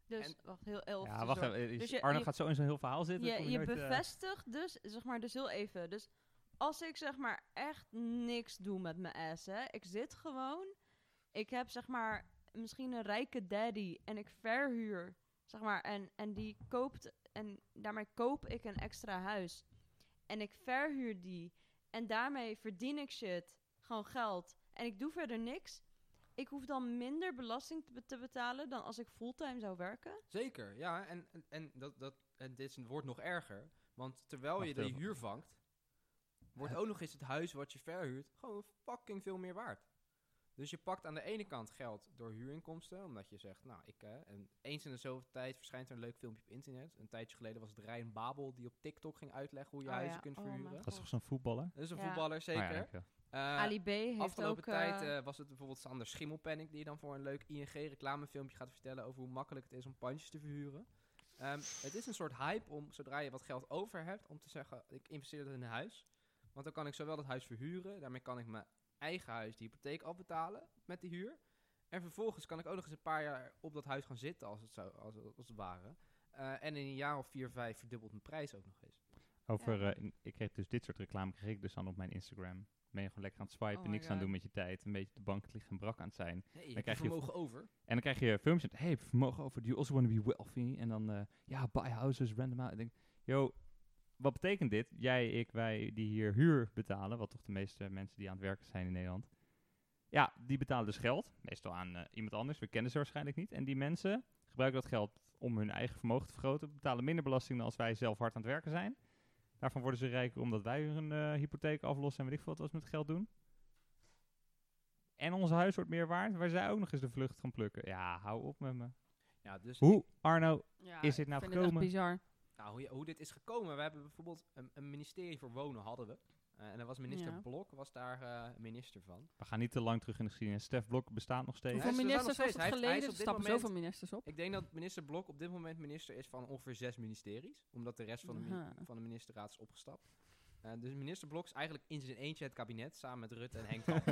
Dus, En- wacht, heel elf. Ja, wacht even. Dus je- Arno je- gaat zo in zo'n heel verhaal zitten. Je, je nooit, eh, bevestigt dus, zeg maar, dus heel even. Dus als ik zeg maar echt niks doe met mijn ass, hè. Ik zit gewoon, ik heb zeg maar misschien een rijke daddy en ik verhuur, zeg maar, en, en die koopt, en daarmee koop ik een extra huis. En ik verhuur die en daarmee verdien ik shit, gewoon geld. En ik doe verder niks. Ik hoef dan minder belasting te, be- te betalen dan als ik fulltime zou werken. Zeker, ja. En, en, en, dat, dat, en dit is, wordt nog erger. Want terwijl je de huur vangt, wordt ook nog eens het huis wat je verhuurt gewoon fucking veel meer waard. Dus je pakt aan de ene kant geld door huurinkomsten, omdat je zegt, nou, ik, hè, en eens in de zoveel tijd verschijnt er een leuk filmpje op internet. Een tijdje geleden was het Ryan Babel die op TikTok ging uitleggen hoe je Oh huizen ja, kunt oh verhuren. Dat is toch zo'n voetballer? Dat is een Ja. voetballer, ja, zeker. Eh, Ali B heeft Afgelopen ook... tijd eh, eh, was het bijvoorbeeld Sander Schimmelpenninck die dan voor een leuk ING-reclamefilmpje gaat vertellen over hoe makkelijk het is om pandjes te verhuren. Ehm, het is een soort hype om, zodra je wat geld over hebt, om te zeggen, ik investeer dat in een huis. Want dan kan ik zowel dat huis verhuren, daarmee kan ik mijn eigen huis, de hypotheek afbetalen met die huur. En vervolgens kan ik ook nog eens een paar jaar op dat huis gaan zitten, als het, zou, als, als het ware. Eh, en in een jaar of vier, vijf verdubbelt mijn prijs ook nog eens. Over, Ja. eh, ik kreeg dus dit soort reclame kreeg ik dus dan op mijn Instagram. Ben je gewoon lekker aan het swipen, Oh niks aan doen met je tijd. Een beetje de bank liggen en brak aan het zijn. Nee, je krijg je vermogen over. En dan krijg je filmpjes hey, vermogen over, do you also want to be wealthy? En dan, eh, ja, buy houses, random out. Ik denk, yo, wat betekent dit? Jij, ik, wij die hier huur betalen, wat toch de meeste mensen die aan het werken zijn in Nederland. Ja, die betalen dus geld, meestal aan eh, iemand anders. We kennen ze waarschijnlijk niet. En die mensen gebruiken dat geld om hun eigen vermogen te vergroten. Betalen minder belasting dan als wij zelf hard aan het werken zijn. Daarvan worden ze rijker omdat wij hun eh, hypotheek aflossen en weet ik veel wat we met het geld doen. En ons huis wordt meer waard, waar zij ook nog eens de vlucht gaan plukken. Ja, hou op met me. Ja, dus Hoe, Arno, Ja, Is dit ik nou vind het echt gekomen? bizar. Nou, hoe, je- hoe dit is gekomen, we hebben bijvoorbeeld een, een ministerie voor wonen hadden we. Eh, en dan was minister Ja. Blok was daar eh, minister van. we gaan niet te lang terug in de geschiedenis. Stef Blok bestaat nog steeds. Hoeveel er ministers het. Hij geleden? Er op dit stappen moment- zoveel ministers op. Ik denk dat minister Blok op dit moment minister is van ongeveer zes ministeries. Omdat de rest van de, van de ministerraad is opgestapt. Eh, dus minister Blok is eigenlijk in zijn eentje het kabinet, samen met Rutte en Henk Kamp.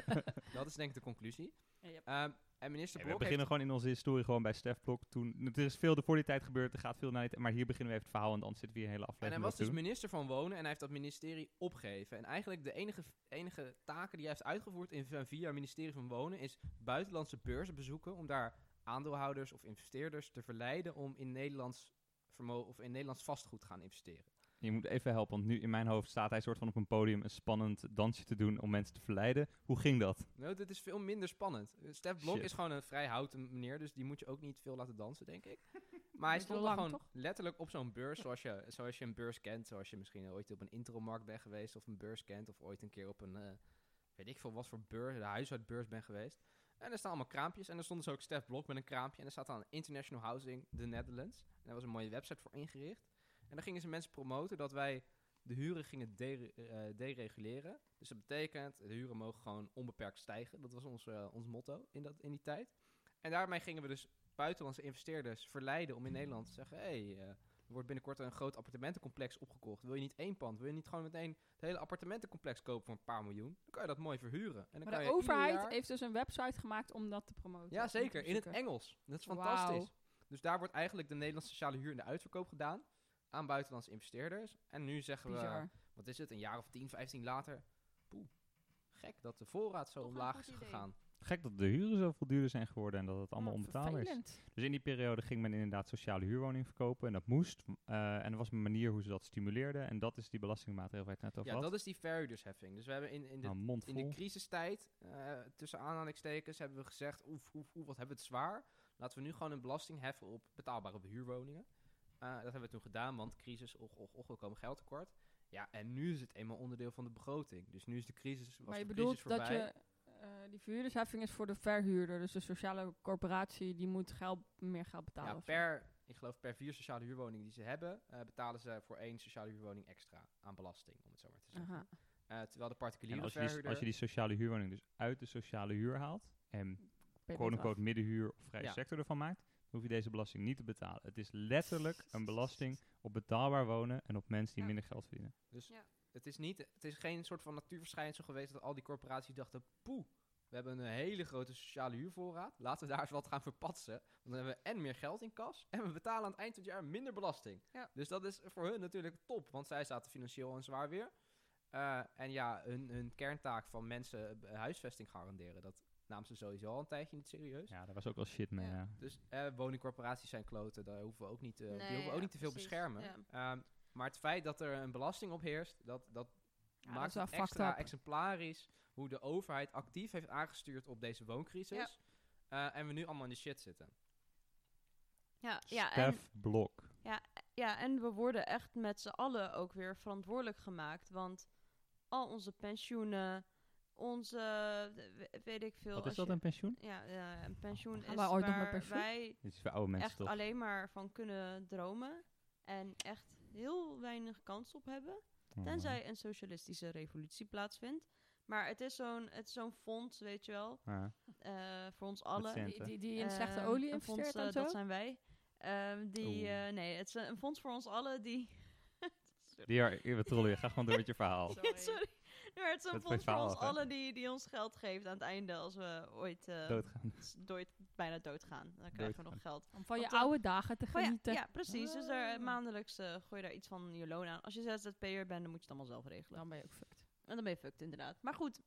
dat is denk ik de conclusie. Yep. Ehm, en minister Nee, we Blok beginnen heeft... gewoon in onze historie gewoon bij Stef Blok. Toen, er is veel voor die tijd gebeurd, er gaat veel naar. Maar hier beginnen we even het verhaal en dan zitten we hier een hele En aflevering hij was dus minister van Wonen en hij heeft dat ministerie opgegeven. En eigenlijk de enige, enige taken die hij heeft uitgevoerd in zijn vier jaar ministerie van Wonen is buitenlandse beurzen bezoeken om daar aandeelhouders of investeerders te verleiden om in Nederlands vermogen of in Nederlands vastgoed te gaan investeren. Je moet even helpen, want nu in mijn hoofd staat hij soort van op een podium een spannend dansje te doen om mensen te verleiden. Hoe ging dat? Nou, dit is veel minder spannend. Stef Blok Shit. is gewoon een vrij houten meneer, dus die moet je ook niet veel laten dansen, denk ik. Maar hij stond er lang, gewoon toch? letterlijk op zo'n beurs, zoals je, zoals je een beurs kent. Zoals je misschien ooit op een intromarkt bent geweest of een beurs kent. Of ooit een keer op een, eh, weet ik veel wat voor beurs, de huishoudbeurs bent geweest. En er staan allemaal kraampjes. En er stond dus ook Stef Blok met een kraampje. En er staat dan International Housing, The Netherlands. En daar was een mooie website voor ingericht. En dan gingen ze mensen promoten dat wij de huren gingen dere- eh, dereguleren. Dus dat betekent, de huren mogen gewoon onbeperkt stijgen. Dat was ons, eh, ons motto in, dat, in die tijd. En daarmee gingen we dus buitenlandse investeerders verleiden om in Nederland te zeggen... Hey, eh, er wordt binnenkort een groot appartementencomplex opgekocht. Wil je niet één pand? Wil je niet gewoon meteen het hele appartementencomplex kopen voor een paar miljoen? Dan kan je dat mooi verhuren. En dan Maar kan de je overheid jaar- heeft dus een website gemaakt om dat te promoten. Ja, zeker. In het. Engels. Dat is fantastisch. Dus daar wordt eigenlijk de Nederlandse sociale huur in de uitverkoop gedaan aan buitenlandse investeerders. En nu zeggen we, wat is het, een jaar of 10, 15 later, poeh, gek dat de voorraad zo omlaag is idee. gegaan. Gek dat de huren zoveel duurder zijn geworden en dat het allemaal Ja, onbetaalbaar is. Dus in die periode ging men inderdaad sociale huurwoningen verkopen en dat moest. eh, en er was een manier hoe ze dat stimuleerden en dat is die belastingmaatregel waar je het net over Ja, had. dat is die verhuurdersheffing. Dus we hebben in, in de Nou, In de crisistijd, eh, tussen aanhalingstekens, hebben we gezegd, oef, oef, oef, wat hebben we het zwaar. Laten we nu gewoon een belasting heffen op betaalbare huurwoningen. Eh, dat hebben we toen gedaan, want crisis, och, och, och, we komen geld tekort. Ja, en nu is het eenmaal onderdeel van de begroting. Dus nu is de crisis, was Maar je de bedoelt crisis dat je... eh, die verhuurdersheffing is voor de verhuurder. Dus de sociale corporatie die moet geld, meer geld betalen. Ja, per ik geloof per vier sociale huurwoningen die ze hebben, eh, betalen ze voor één sociale huurwoning extra aan belasting, om het zo maar te zeggen. Aha. Eh, terwijl de particuliere als je, die, als je die sociale huurwoning dus uit de sociale huur haalt en Ben je quote beter unquote middenhuur of vrije Ja. sector ervan maakt, hoef je deze belasting niet te betalen. Het is letterlijk een belasting op betaalbaar wonen en op mensen die Ja. minder geld verdienen. Dus Ja. het is niet, het is geen soort van natuurverschijnsel geweest dat al die corporaties dachten, poeh, we hebben een hele grote sociale huurvoorraad, laten we daar eens wat gaan verpatsen. Want dan hebben we en meer geld in kas en we betalen aan het eind van het jaar minder belasting. Ja. Dus dat is voor hun natuurlijk top, want zij zaten financieel en zwaar weer. Eh, en ja, hun, hun kerntaak van mensen eh, huisvesting garanderen, dat namen ze sowieso al een tijdje niet serieus. Ja, daar was ook wel shit mee. Ja. Ja. Dus eh, woningcorporaties zijn kloten, daar hoeven we ook niet, eh, die hoeven we ook ja, niet te veel precies, beschermen. ja. Ehm, maar het feit dat er een belasting op heerst, dat, dat Ja, dat maakt wel het extra exemplarisch hoe de overheid actief heeft aangestuurd op deze wooncrisis. Eh, en we nu allemaal in de shit zitten. Ja, ja, en, Blok. ja, en we worden echt met z'n allen ook weer verantwoordelijk gemaakt. Want al onze pensioenen, onze, we- weet ik veel. Wat is dat, je- een pensioen? Ja, ja, een pensioen Gaan is ooit nog waar pensioen? wij Dit is voor oude mensen echt toch? alleen maar van kunnen dromen. En echt heel weinig kans op hebben. Oh, Tenzij een socialistische revolutie plaatsvindt. Maar het is zo'n het is zo'n fonds, weet je wel, Ja. eh, voor ons allen. Die, die, die in slechte Ehm, olie een fonds, en eh, zo? Dat zijn wij. Ehm, die, eh, nee, het is een fonds voor ons allen die... Die, we trollen je. Ga gewoon door met je verhaal. Sorry. Sorry. Maar het is een fonds voor ons allen die, die ons geld geeft aan het einde als we ooit, eh, Doodgaan. nooit bijna doodgaan. Dan krijgen we nog geld. Om van je Want oude dagen te Oh ja, genieten. ja, precies. Dus er, Ah. maandelijks eh, gooi je daar iets van je loon aan. Als je ZZP'er bent, dan moet je het allemaal zelf regelen. Dan ben je ook fucked. En dan ben je fucked, inderdaad. Maar goed,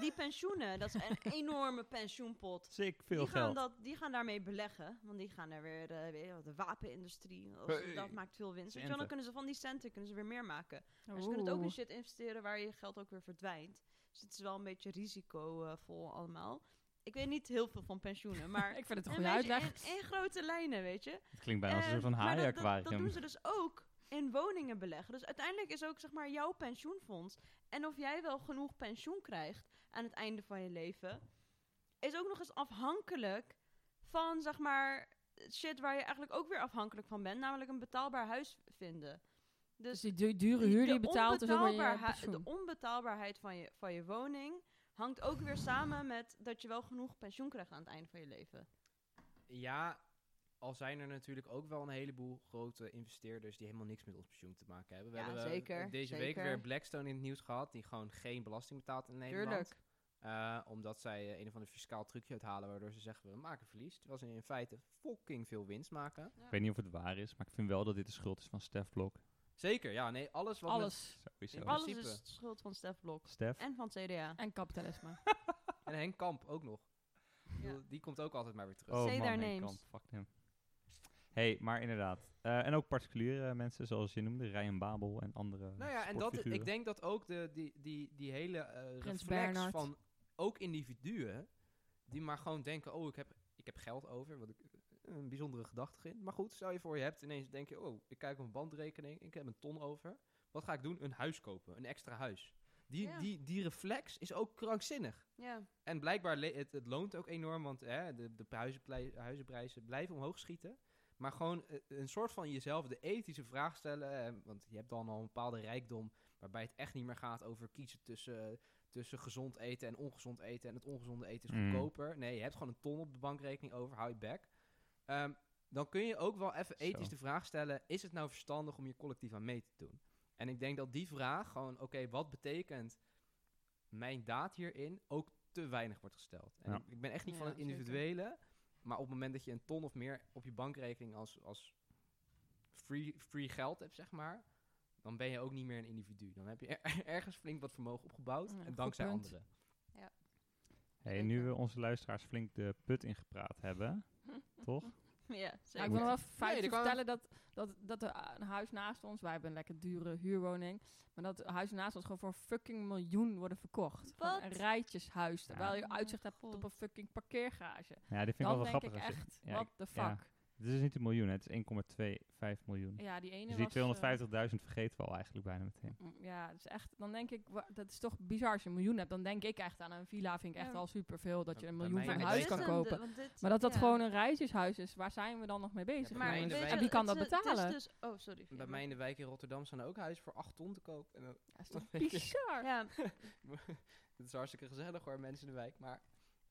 die pensioenen, dat is een enorme pensioenpot. Sick, veel die, gaan geld. dat, die gaan daarmee beleggen. Want die gaan er weer, eh, weet je wel, de wapenindustrie. Als, Hey. Dat maakt veel winst. Weet je wel, Centen. dan kunnen ze van die centen kunnen ze weer meer maken. Maar ze kunnen het ook in shit investeren waar je geld ook weer verdwijnt. Dus het is wel een beetje risicovol allemaal. Ik weet niet heel veel van pensioenen, maar Ik vind het een goede uitleg. in, in grote lijnen, weet je. Het klinkt bijna als een Eh, soort van maar dat- dat, dat, haaiaquarium. doen ze dus ook in woningen beleggen. Dus uiteindelijk is ook zeg maar jouw pensioenfonds. En of jij wel genoeg pensioen krijgt aan het einde van je leven, is ook nog eens afhankelijk van zeg maar shit waar je eigenlijk ook weer afhankelijk van bent, namelijk een betaalbaar huis vinden. Dus Dus die du- dure huur die de je betaalt je. De onbetaalbaarheid van je, van je woning hangt ook weer samen met dat je wel genoeg pensioen krijgt aan het einde van je leven. Ja, al zijn er natuurlijk ook wel een heleboel grote investeerders die helemaal niks met ons pensioen te maken hebben. We Ja, hebben eh, zeker, deze week weer Blackstone in het nieuws gehad, die gewoon geen belasting betaalt in Nederland. Tuurlijk. Eh, omdat zij eh, een of ander fiscaal trucje uithalen waardoor ze zeggen we maken verlies. Terwijl ze in feite fucking veel winst maken. Ik weet niet of het waar is, maar ik vind wel dat dit de schuld is van Stef Blok. Zeker, ja, nee, alles wat met- Alles. In Alles principe. is de schuld van Stef Blok. Stef? En van het CDA. En kapitalisme. En Henk Kamp ook nog. Ja. Die komt ook altijd maar weer terug. Oh Say man, their Henk names. Kamp, fuck hem. Hey, maar inderdaad. Eh, en ook particuliere mensen, zoals je noemde, Ryan Babel en andere Nou ja, en dat, ik denk dat ook de, die, die, die hele eh reflex van ook individuen die maar gewoon denken, oh, ik heb, ik heb geld over, wat ik eh, een bijzondere gedachte vind. Maar goed, stel je voor, je hebt ineens denk je, oh, ik kijk op mijn bandrekening, ik heb een ton over. Wat ga ik doen? Een huis kopen, een extra huis. Die, Ja. die, die reflex is ook krankzinnig. Ja. En blijkbaar, le- het, het loont ook enorm, want hè, de, de huizenprijzen blijven omhoog schieten. Maar gewoon eh, een soort van jezelf de ethische vraag stellen. eh, want je hebt dan al een bepaalde rijkdom waarbij het echt niet meer gaat over kiezen tussen, tussen gezond eten en ongezond eten. En het ongezonde eten is Mm. goedkoper. Nee, je hebt gewoon een ton op de bankrekening over, hou je back. Ehm, dan kun je ook wel even ethisch Zo. de vraag stellen, is het nou verstandig om je collectief aan mee te doen? En ik denk dat die vraag gewoon, oké, wat betekent mijn daad hierin ook te weinig wordt gesteld. En Ja. ik, ben echt niet Ja, van het zeker. individuele, maar op het moment dat je een ton of meer op je bankrekening als, als free, free geld hebt, zeg maar, dan ben je ook niet meer een individu. Dan heb je er- ergens flink wat vermogen opgebouwd, Ja, en dankzij punt. anderen. Hey, nu we onze luisteraars flink de put ingepraat hebben, toch? Ja, zeker. ik wil nog wel Nee, kan- vertellen dat, dat, dat er een huis naast ons, wij hebben een lekker dure huurwoning, maar dat huis naast ons gewoon voor fucking miljoen worden verkocht. Wat? Een rijtjeshuis, terwijl je uitzicht hebt op een fucking parkeergarage. Ja, dit vind ik wel wel grappig. ik echt, ja, what the ja. fuck. Het is niet een miljoen, hè, het is 1,25 miljoen. Ja, die ene Dus die was, 250.000 vergeten we al eigenlijk bijna meteen. mm, ja, dat is echt, dan denk ik, dat is toch bizar als je een miljoen hebt. Dan denk ik echt aan een villa, vind ik echt Ja. al superveel. Dat je een miljoen voor een huis kan kopen. Maar dat dat ja. gewoon een reisjeshuis is, waar zijn we dan nog mee bezig? Maar de En wie kan dat het betalen? dus- oh, sorry. Bij mij in de wijk in Rotterdam staan er ook huizen voor 8 ton te koop. En Ja, is toch bizar? Ja, het is hartstikke gezellig hoor, mensen in de wijk. Maar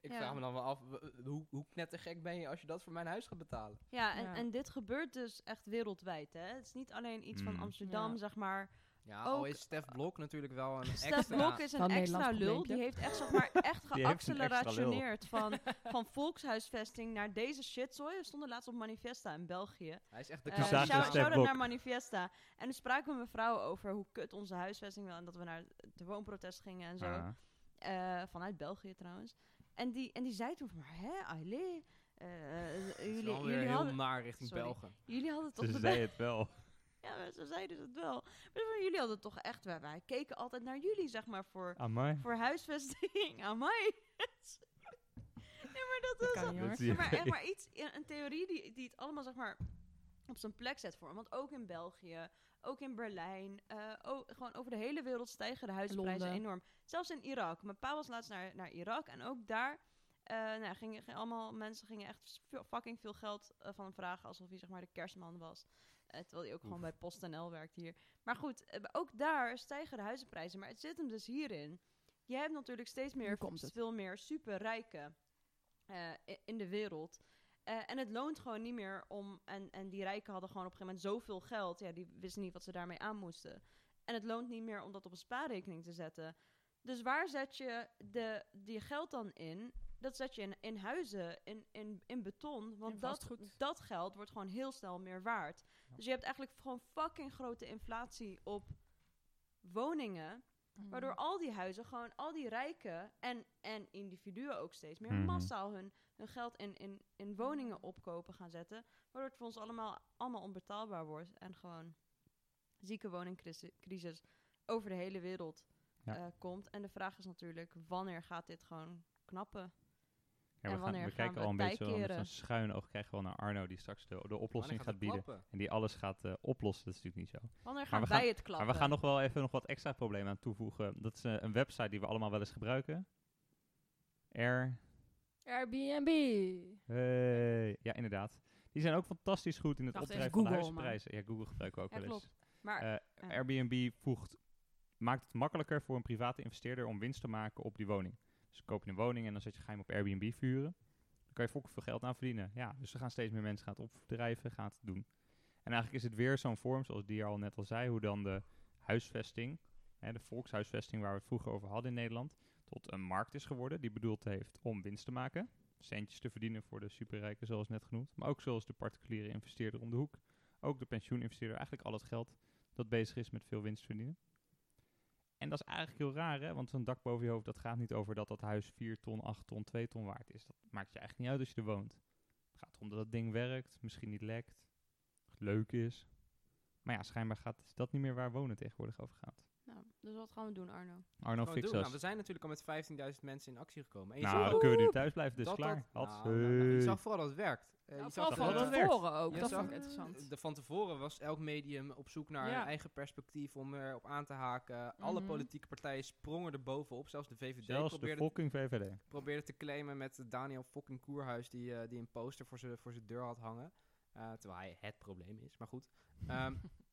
ik Ja. vraag me dan wel af, w- hoe, hoe knettergek ben je als je dat voor mijn huis gaat betalen? ja, en, Ja. en dit gebeurt dus echt wereldwijd. Hè? Het is niet alleen iets Mm. van Amsterdam, Ja. zeg maar. Ja, al Ook- is Stef Blok natuurlijk wel een Stef extra... Blok is een extra Nederlands lul. Die heeft echt, zeg maar, echt geaccelerationeerd van, van volkshuisvesting naar deze shitzooi. We stonden laatst op Manifesta in België. Hij is echt de Eh, zagen we shout- Stef shout-out Blok. naar Manifesta. En toen spraken we met mevrouw over hoe kut onze huisvesting wel. En dat we naar de woonprotest gingen en zo. Ah. Eh, vanuit België trouwens. En die, en die zei toen van, maar hè, Ailé, eh, Het is jullie, jullie, heel hadden, naar richting Sorry. Belgen. jullie hadden toch Ze de zei het wel. Ja, maar zo zeiden ze het wel. Maar van, jullie hadden toch echt, wij, wij keken altijd naar jullie, zeg maar, voor, Amai. voor huisvesting. Amai. nee, maar dat Dat is... kan niet, maar, echt maar iets, een een theorie die, die het allemaal, zeg maar, op zijn plek zet voor. Want ook in België, ook in Berlijn, eh, gewoon over de hele wereld stijgen de Londen. enorm. Zelfs in Irak. Mijn pa was laatst naar, naar Irak en ook daar... eh nou, gingen, gingen allemaal mensen gingen echt veel- fucking veel geld eh, van hem vragen alsof hij zeg maar de kerstman was. Terwijl hij ook gewoon bij PostNL werkt hier. Maar goed, ook daar stijgen de huizenprijzen. Maar het zit hem dus hierin. Je hebt natuurlijk steeds meer, veel meer superrijken in de wereld. Eh, en het loont gewoon niet meer om. En, en die rijken hadden gewoon op een gegeven moment zoveel geld. Ja, die wisten niet wat ze daarmee aan moesten. En het loont niet meer om dat op een spaarrekening te zetten. Dus waar zet je de, die geld dan in? Dat zet je in, in huizen, in, in, in beton. Want In dat, dat geld wordt gewoon heel snel meer waard. Dus je hebt eigenlijk gewoon fucking grote inflatie op woningen. Waardoor Mm. al die huizen, gewoon al die rijken en, en individuen ook steeds meer Mhm. massaal hun, hun geld in, in, in woningen opkopen gaan zetten. Waardoor het voor ons allemaal, allemaal onbetaalbaar wordt. En gewoon zieke woningcrisis over de hele wereld Ja. eh, komt. En de vraag is natuurlijk, wanneer gaat dit gewoon knappen? Ja, En we, gaan, we gaan kijken we al een beetje met zo'n schuin oog krijgen we naar Arno die straks de, de oplossing gaat bieden. klappen? En die alles gaat eh, oplossen. Dat is natuurlijk niet zo. Wanneer gaan wij gaan- het klappen? Maar we gaan nog wel even nog wat extra problemen aan toevoegen. Dat is eh, een website die we allemaal wel eens gebruiken. Air. Airbnb. Hey. Ja, inderdaad. Die zijn ook fantastisch goed in het opdrijven van de. Ja, Google gebruiken we ook Ja, wel eens. Maar Eh, ja. Airbnb voegt, maakt het makkelijker voor een private investeerder om winst te maken op die woning. Dus koop je een woning en dan zet je, hem op Airbnb vuren. Dan kan je fucking veel geld aan verdienen. Ja, dus er gaan steeds meer mensen gaan het opdrijven, gaan het doen. En eigenlijk is het weer zo'n vorm, zoals die al net al zei, hoe dan de huisvesting, hè, de volkshuisvesting waar we het vroeger over hadden in Nederland, tot een markt is geworden die bedoeld heeft om winst te maken. Centjes te verdienen voor de superrijken, zoals net genoemd. Maar ook zoals de particuliere investeerder om de hoek. Ook de pensioeninvesteerder, eigenlijk al het geld dat bezig is met veel winst verdienen. En dat is eigenlijk heel raar, hè? want zo'n dak boven je hoofd, dat gaat niet over dat dat huis 4 ton, 8 ton, 2 ton waard is. Dat maakt je eigenlijk niet uit als je er woont. Het gaat erom dat het ding werkt, misschien niet lekt, leuk is. Maar ja, schijnbaar gaat dat niet meer waar wonen tegenwoordig over gaat. Dus wat gaan we doen, Arno? Arno, fix doen. Nou, us. we zijn natuurlijk al met 15.000 mensen in actie gekomen. En je Nou, dan kunnen we nu thuis blijven, dus dat klaar. dat- nou, nou, nou, je zag vooral dat het werkt. Eh, Nou, je zag van tevoren ook. Je dat zag- vond ik interessant. De van tevoren was elk medium op zoek naar Ja. een eigen perspectief om erop aan te haken. Alle Mhm. politieke partijen sprongen er bovenop. Zelfs de VVD Zelfs de probeerde, fucking VVD. probeerde te claimen met Daniel fucking Koerhuis die, eh, die een poster voor zijn voor zijn deur had hangen. Eh, terwijl hij het probleem is, maar goed. Ehm,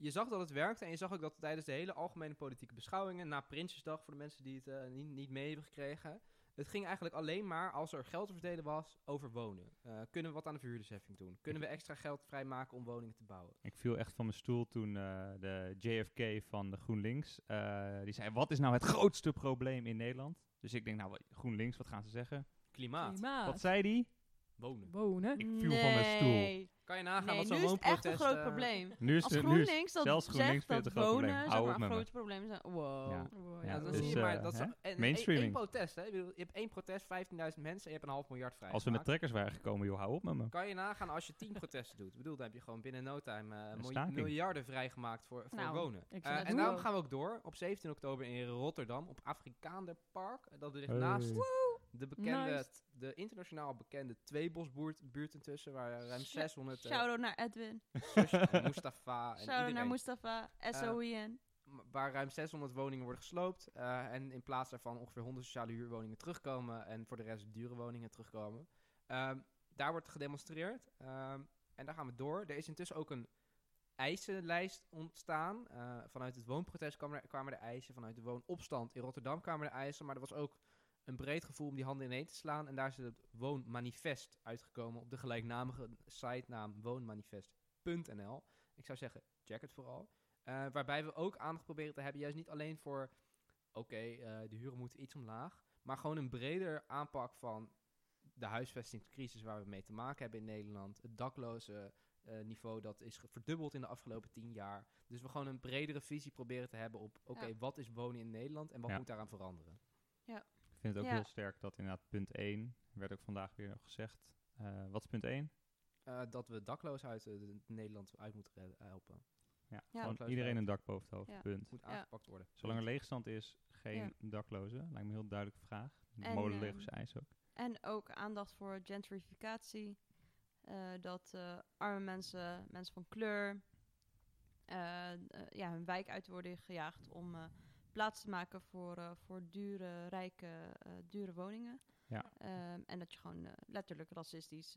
je zag dat het werkte en je zag ook dat tijdens de hele algemene politieke beschouwingen, na Prinsjesdag voor de mensen die het eh, niet, niet mee hebben gekregen, het ging eigenlijk alleen maar, als er geld te verdelen was, over wonen. Eh, kunnen we wat aan de verhuurdersheffing doen? Kunnen we extra geld vrijmaken om woningen te bouwen? Ik viel echt van mijn stoel toen eh, de JFK van de GroenLinks, eh, die zei, wat is nou het grootste probleem in Nederland? Dus ik denk, nou, GroenLinks, wat gaan ze zeggen? Klimaat. Klimaat. Wat zei die? Wonen. Wonen. Ik viel van mijn stoel. Nee. Kan je nagaan Nee, wat nu zo'n is het echt een woonprotest... groot eh, probleem. Nu is Als het nu is- GroenLinks dat zelfs GroenLinks zegt dat het een groot wonen probleem. zeg Hou maar, op een groot probleem zijn. Wow. Ja. Wow, Ja, Ja, dan dus, zie je maar, dat is en- Mainstreaming. één protest, hè? Je hebt één protest, 15.000 mensen en je hebt een half miljard vrij. Als we met trekkers waren gekomen, joh, hou op met me. Kan je nagaan als je 10 protesten doet? Ik bedoel, dan heb je gewoon binnen no time eh, miljarden vrijgemaakt voor, voor Nou, wonen. Eh, en daarom gaan we ook door op 17 oktober in Rotterdam op Afrikaanderpark. Dat ligt Hey. naast De, bekende, Nice. de internationaal bekende tweebosbuurt intussen, waar ruim 600... eh, Shout-out naar Edwin. en Mustafa en Shout-out naar Mustafa. SOIN. m- waar ruim 600 woningen worden gesloopt. eh, en in plaats daarvan ongeveer 100 sociale huurwoningen terugkomen. En voor de rest dure woningen terugkomen. Ehm, daar wordt gedemonstreerd. ehm, en daar gaan we door. Er is intussen ook een eisenlijst ontstaan. Eh, vanuit het woonprotest kwamen er, kwamen er eisen. Vanuit de woonopstand in Rotterdam kwamen er eisen. Maar er was ook een breed gevoel om die handen ineen te slaan. En daar is het woonmanifest uitgekomen op de gelijknamige sitenaam woonmanifest.nl. Ik zou zeggen, check het vooral. Eh, waarbij we ook aandacht proberen te hebben, juist niet alleen voor, oké, eh, de huren moeten iets omlaag, maar gewoon een breder aanpak van de huisvestingscrisis waar we mee te maken hebben in Nederland. Het dakloze eh, niveau dat is verdubbeld in de afgelopen tien jaar. Dus we gewoon een bredere visie proberen te hebben op, oké, Ja. wat is wonen in Nederland en wat Ja. moet daaraan veranderen? Ik vind het ook Ja. heel sterk dat inderdaad punt 1, werd ook vandaag weer nog gezegd. Eh, wat is punt 1? Eh, dat we dakloos uit eh, de- Nederland uit moeten redden- helpen. Ja, Ja. gewoon Dakloos iedereen een dak boven het hoofd, Ja. punt. Moet Ja. aangepakt worden. Zolang er leegstand is, geen Ja. daklozen. Lijkt me een heel duidelijke vraag. En, Molenlegers ehm, eis ook. En ook aandacht voor gentrificatie. Eh, dat eh, arme mensen, mensen van kleur, ja, hun wijk uit worden gejaagd om eh, plaats te maken voor, eh, voor dure, rijke, eh, dure woningen. Ja. Ehm, en dat je gewoon eh, letterlijk racistisch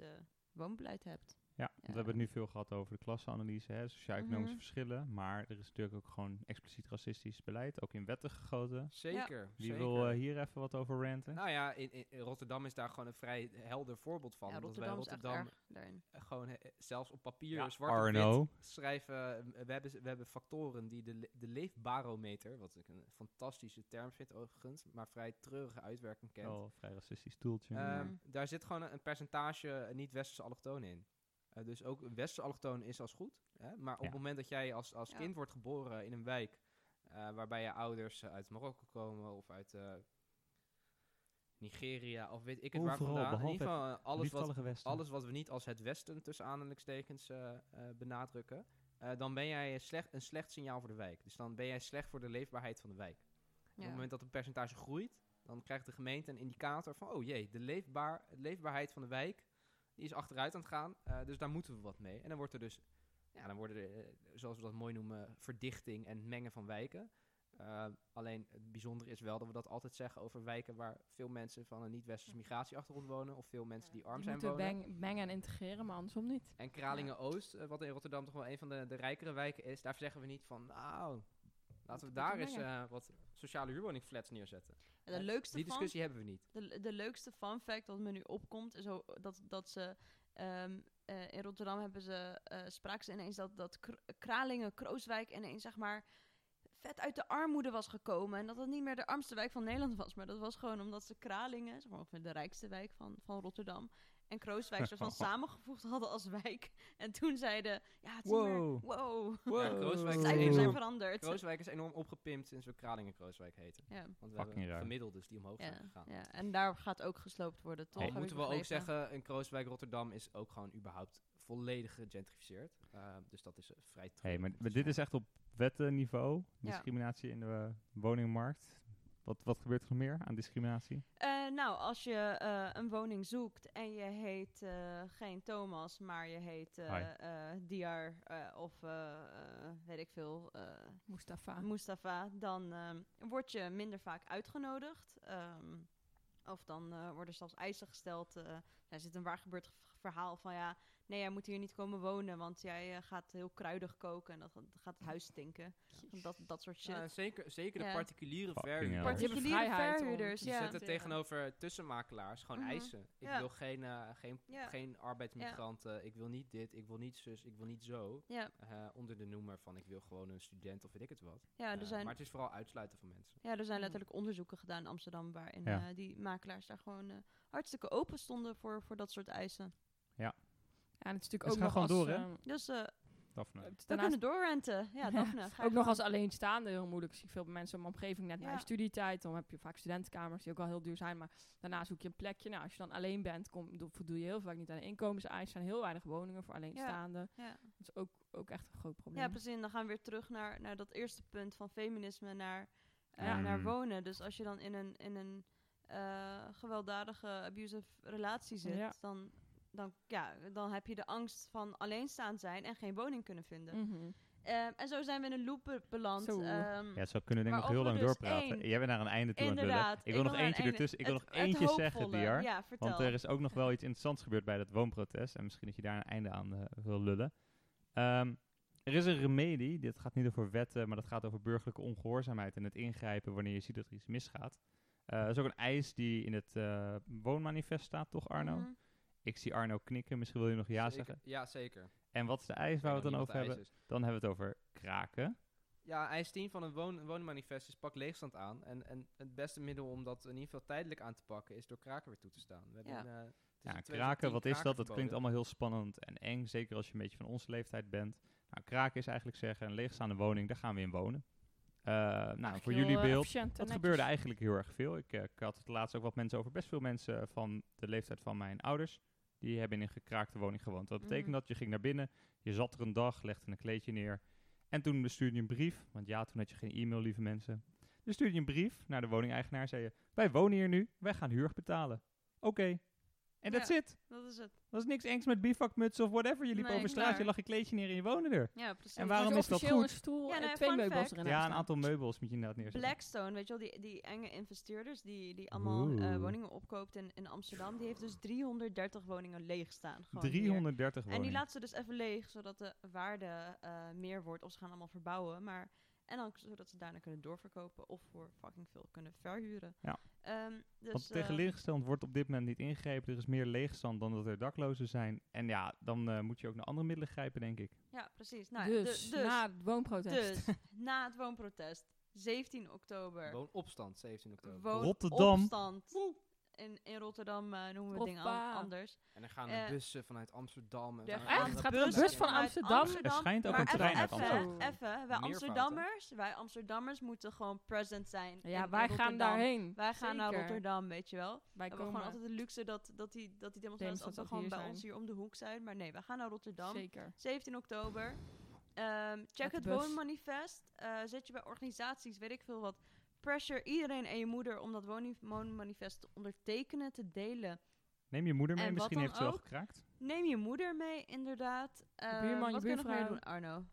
woonbeleid hebt. Ja, want we hebben het nu veel gehad over de klasseanalyse, hè, sociaal-economische Mhm. verschillen. Maar er is natuurlijk ook gewoon expliciet racistisch beleid, ook in wetten gegoten. Zeker. Wie zeker. wil eh, hier even wat over ranten? Nou ja, in, Rotterdam is daar gewoon een vrij helder voorbeeld van. ja, omdat wij Rotterdam eh, gewoon eh, zelfs op papier Ja, zwart op schrijven. we, hebben, we hebben factoren die de, de leefbarometer, wat ik een fantastische term vind overigens, maar vrij treurige uitwerking kent. Een vrij racistisch toeltje. Ehm. Daar zit gewoon een, een percentage niet-westerse allochtonen in. Eh, dus ook een westerse allochtoon is als goed. Hè? Maar op Ja. het moment dat jij als, als Ja. kind wordt geboren in een wijk eh, waarbij je ouders eh, uit Marokko komen of uit eh, Nigeria of weet ik het waar vandaan. In ieder geval alles, wat, Westen. alles wat we niet als het Westen tussen aanhalingstekens eh, eh, benadrukken, eh, dan ben jij slecht, een slecht signaal voor de wijk. Dus dan ben jij slecht voor de leefbaarheid van de wijk. Op het moment dat het percentage groeit, dan krijgt de gemeente een indicator van, oh jee, de leefbaar, leefbaarheid van de wijk die is achteruit aan het gaan. eh, dus daar moeten we wat mee. En dan wordt er dus, ja, dan worden er, eh, zoals we dat mooi noemen, verdichting en mengen van wijken. Eh, alleen het bijzondere is wel dat we dat altijd zeggen over wijken waar veel mensen van een niet-westerse migratieachtergrond wonen of veel mensen die arm Die zijn wonen. mengen en integreren, maar andersom niet. En Kralingen-Oost, wat in Rotterdam toch wel een van de, de rijkere wijken is, daar zeggen we niet van, nou, laten we daar eens wat sociale huurwoningflats neerzetten. En de Hè? leukste Die van, discussie hebben we niet. De, de leukste fun fact wat me nu opkomt is dat, dat ze ehm, eh, in Rotterdam hebben ze eh spraken ze ineens dat, dat Kr- Kralingen, Krooswijk ineens zeg maar vet uit de armoede was gekomen. En dat dat niet meer de armste wijk van Nederland was. Maar dat was gewoon omdat ze Kralingen, zeg maar de rijkste wijk van, van Rotterdam. En Krooswijk soort van samengevoegd hadden als wijk. En toen zeiden, ja, het is meer- Wow. wow. Ja, Krooswijk is enorm- zijn veranderd. Krooswijk is enorm opgepimpt sinds we Kralingen-Krooswijk heten. Ja. Want we Fucking hebben raar. gemiddeldes die omhoog zijn gegaan. ja, en daar gaat ook gesloopt worden, toch? Ik moeten we ook zeggen, een Krooswijk Rotterdam is ook gewoon überhaupt volledig gegentrificeerd. Eh, dus dat is eh, vrij hey, maar, dit is echt op wettenniveau. Ja. Discriminatie in de woningmarkt. Wat, wat gebeurt er nog meer aan discriminatie? Eh, nou, als je eh, een woning zoekt en je heet eh, geen Thomas, maar je heet eh eh, Diar eh, of weet ik veel, eh, Mustafa. Mustafa, dan ehm, word je minder vaak uitgenodigd. Ehm, of dan eh, worden zelfs eisen gesteld. eh er zit een waar gebeurd verhaal van ja, nee, jij moet hier niet komen wonen, want jij eh, gaat heel kruidig koken en dat gaat- het huis stinken. Dat, dat soort shit. Ja, zeker, zeker de particuliere verhuurders. Particuliere vrijheid om verhuurders, Die ja. zetten tegenover tussenmakelaars gewoon Mhm. eisen. Ik Ja. wil geen, eh, geen, Ja. geen arbeidsmigranten, ik wil niet dit, ik wil niet zus, ik wil niet zo. Ja, Eh, onder de noemer van ik wil gewoon een student of weet ik het wat. ja, er zijn, Maar het is vooral uitsluiten van mensen. Ja, er zijn Mm. letterlijk onderzoeken gedaan in Amsterdam waarin Ja. eh, die makelaars daar gewoon eh, hartstikke open stonden voor, voor dat soort eisen. Ja, en het is natuurlijk Dus ook nog gewoon als... door, hè? ehm, Dus eh, Daphne. we kunnen doorrenten. Ja, Ja, Daphne. ook nog als alleenstaande heel moeilijk. Ik zie veel mensen in mijn omgeving net na Ja. je studietijd. Dan heb je vaak studentenkamers die ook al heel duur zijn. Maar daarna zoek je een plekje. Nou, als je dan alleen bent, kom, do- voldoe je heel vaak niet aan de inkomenseisen. Er zijn heel weinig woningen voor alleenstaanden. Ja. Dat is ook, ook echt een groot probleem. Ja, precies. En dan gaan we weer terug naar, naar dat eerste punt van feminisme, naar, eh, Ja. naar Mm. wonen. Dus als je dan in een, in een eh, gewelddadige, abusive relatie zit, Ja. dan, dan, ja, dan heb je de angst van alleenstaand zijn en geen woning kunnen vinden. Mhm. Ehm, en zo zijn we in een loop be- beland. Zo. ehm, Ja, zo kunnen we denk ik nog heel lang dus doorpraten. één- Jij bent naar een einde toe aan het. Inderdaad. Ik wil nog eentje einde. ertussen. Ik wil nog eentje zeggen. Diar. Ja, vertel. Want er is ook nog wel iets interessants gebeurd bij dat woonprotest. En misschien dat je daar een einde aan eh, wil lullen. Ehm, er is een remedie. Dit gaat niet over wetten, maar dat gaat over burgerlijke ongehoorzaamheid en het ingrijpen wanneer je ziet dat er iets misgaat. Eh dat is ook een eis die in het eh, woonmanifest staat, toch Arno? Mhm. Ik zie Arno knikken, misschien wil je nog ja Zeker. zeggen. Ja, zeker. En wat is de eis waar we het dan over hebben? Dan hebben we het over kraken. Ja, eis 10 van een woon woonmanifest is pak leegstand aan. En, en het beste middel om dat in ieder geval tijdelijk aan te pakken is door kraken weer toe te staan. We hebben Ja. eh, Ja, 2010 kraken, wat is dat? Dat klinkt allemaal heel spannend en eng, zeker als je een beetje van onze leeftijd bent. Nou, kraken is eigenlijk zeggen, een leegstaande woning, daar gaan we in wonen. Eh, nou, voor jullie eh, beeld, dat netjes. gebeurde eigenlijk heel erg veel. Ik, ik had het laatst ook wat mensen over, best veel mensen van de leeftijd van mijn ouders. Die hebben in een gekraakte woning gewoond. Dat betekent Mhm. dat je ging naar binnen, je zat er een dag, legde een kleedje neer. En toen stuurde je een brief, want ja, toen had je geen e-mail, lieve mensen. Dus stuurde je een brief naar de woningeigenaar, zei je, wij wonen hier nu, wij gaan huur betalen. Oké. En Ja. that's it. Dat is het. Dat is niks engs met bivakmutsen of whatever. Je liep Nee, over straat, je lag je kleedje neer en je woonde er. Ja, precies. En waarom is dat goed? een stoel Ja, en nee, twee meubels erin Ja, een aantal meubels moet je inderdaad neerzetten. Blackstone, weet je wel, die, die enge investeerders die, die allemaal eh, woningen opkoopt in, in Amsterdam, die heeft dus 330 woningen leeg staan. gewoon hier. 330 En die woningen. laat ze dus even leeg, zodat de waarde eh, meer wordt. Of ze gaan allemaal verbouwen, maar... En dan zodat ze daarna kunnen doorverkopen of voor fucking veel kunnen verhuren. Ja. Ehm, dus, Want eh, tegengesteld wordt op dit moment niet ingegrepen. Er is meer leegstand dan dat er daklozen zijn. En ja, dan eh, moet je ook naar andere middelen grijpen, denk ik. ja, precies. Nou, dus, dus, na het woonprotest. dus na het woonprotest, 17 oktober, Woonopstand, 17 oktober. Rotterdam. woonopstand. In, in Rotterdam eh, noemen we dingen Hoppa. an- anders. En dan gaan Eh, er bussen vanuit Amsterdam. En Er Echt? Gaat er een plekken. bus van Amsterdam? Er schijnt ook maar een trein uit even, Amsterdam. Even, wij? Amsterdammers, wij Amsterdammers moeten gewoon present zijn. Ja, in wij gaan daarheen. Wij gaan naar. Rotterdam, weet je wel. We Wij hebben komen gewoon altijd de luxe dat, dat die, dat die demonstraties altijd gewoon bij zijn. ons hier om de hoek zijn. Maar nee, wij gaan naar Rotterdam. Zeker. 17 oktober. Ehm, check het bus. woonmanifest. Eh zet je bij organisaties, weet ik veel wat. Pressure iedereen en je moeder om dat woning- woonmanifest te ondertekenen, te delen. Neem je moeder mee, En misschien heeft ze wel ook? gekraakt. Neem je moeder mee, inderdaad. Eh, buurman, je wat kun je nog meer doen, Arno?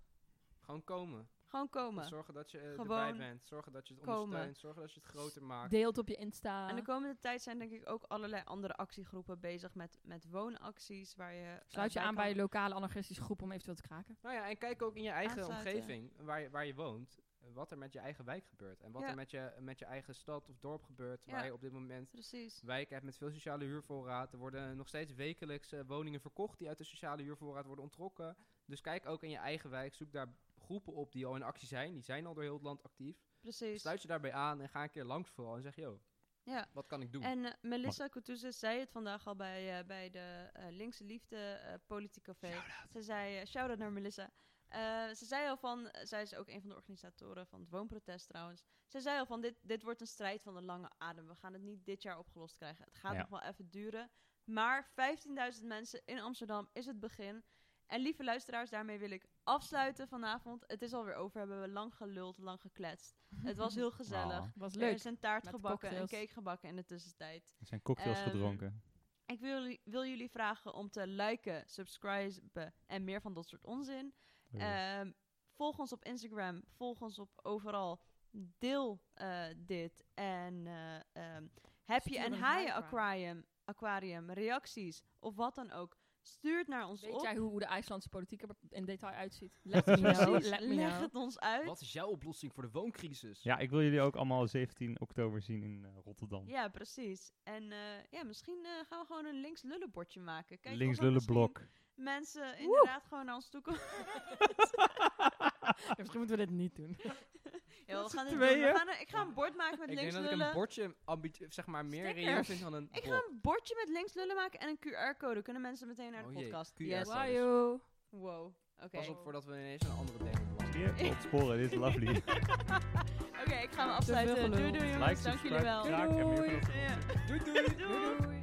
Gewoon komen. Gewoon komen. Zorgen dat je eh, erbij bent. Zorgen dat je het komen. ondersteunt. Zorgen dat je het groter maakt. Deelt op je Insta. En de komende tijd zijn denk ik ook allerlei andere actiegroepen bezig met, met woonacties. Waar je, eh, Sluit je aan kan- bij je lokale anarchistische groep om eventueel te kraken. Nou ja, en kijk ook in je eigen Aansluiten. omgeving, waar je, waar je woont, wat er met je eigen wijk gebeurt. En wat Ja. er met je, met je eigen stad of dorp gebeurt, Ja. waar je op dit moment Precies. wijken hebt met veel sociale huurvoorraad. Er worden nog steeds wekelijks eh, woningen verkocht die uit de sociale huurvoorraad worden onttrokken. Dus kijk ook in je eigen wijk, zoek daar groepen op die al in actie zijn. Die zijn al door heel het land actief. Precies. Sluit je daarbij aan en ga een keer langs vooral en zeg, yo, Ja. wat kan ik doen? En eh, Melissa Coutouzes zei het vandaag al bij, eh, bij de eh, Linkse Liefde Politiek Café. Ze zei, eh, shout-out naar Melissa. Eh, ze zei al van, eh, zij is ook een van de organisatoren van het woonprotest trouwens. Ze zei al van, dit, dit wordt een strijd van de lange adem. We gaan het niet dit jaar opgelost krijgen. Het gaat Ja. nog wel even duren. Maar 15.000 mensen in Amsterdam is het begin. En lieve luisteraars, daarmee wil ik afsluiten vanavond. Het is alweer over, hebben we lang geluld, lang gekletst. Het was heel gezellig. Ah, Was Er leuk. is een taart Met gebakken en cocktails. cake gebakken in de tussentijd. er zijn cocktails Ehm, gedronken. Ik wil, jullie- wil jullie vragen om te liken, subscriben en meer van dat soort onzin. Ehm, volg ons op Instagram, volg ons op overal. Deel eh, dit. En eh, ehm, heb je Stuur een een haaien aquarium, aquarium, reacties of wat dan ook. Stuur het naar ons Weet op. jij hoe de IJslandse politiek er in detail uitziet? Let leg het ons uit. Wat is jouw oplossing voor de wooncrisis? Ja, ik wil jullie ook allemaal 17 oktober zien in eh, Rotterdam. Ja, precies. En eh, ja, misschien eh, gaan we gewoon een links lullen bordje maken. Kijk Links of er lullen misschien blok. Mensen inderdaad gewoon naar ons toe komen. Ja, misschien moeten we dit niet doen. Ja, we gaan dit doen. We tweeën. gaan ik ga een bord maken met ik denk links dat ik lullen. een bordje ambi- zeg maar meer reëel vind dan een Ik bol. ga een bordje met links lullen maken en een QR-code. Kunnen mensen meteen naar de Oh jee, podcast? QR Yes. code. Wajo. Wow. Oké. Pas op voordat we ineens een andere ding doen. Zie je? Ontsporen, dit is lovely. Oké, ik ga me afsluiten. gelul. Doei doei jongens. Like, Dank jullie subscribe, wel. en meer Ja. Doei. Doei.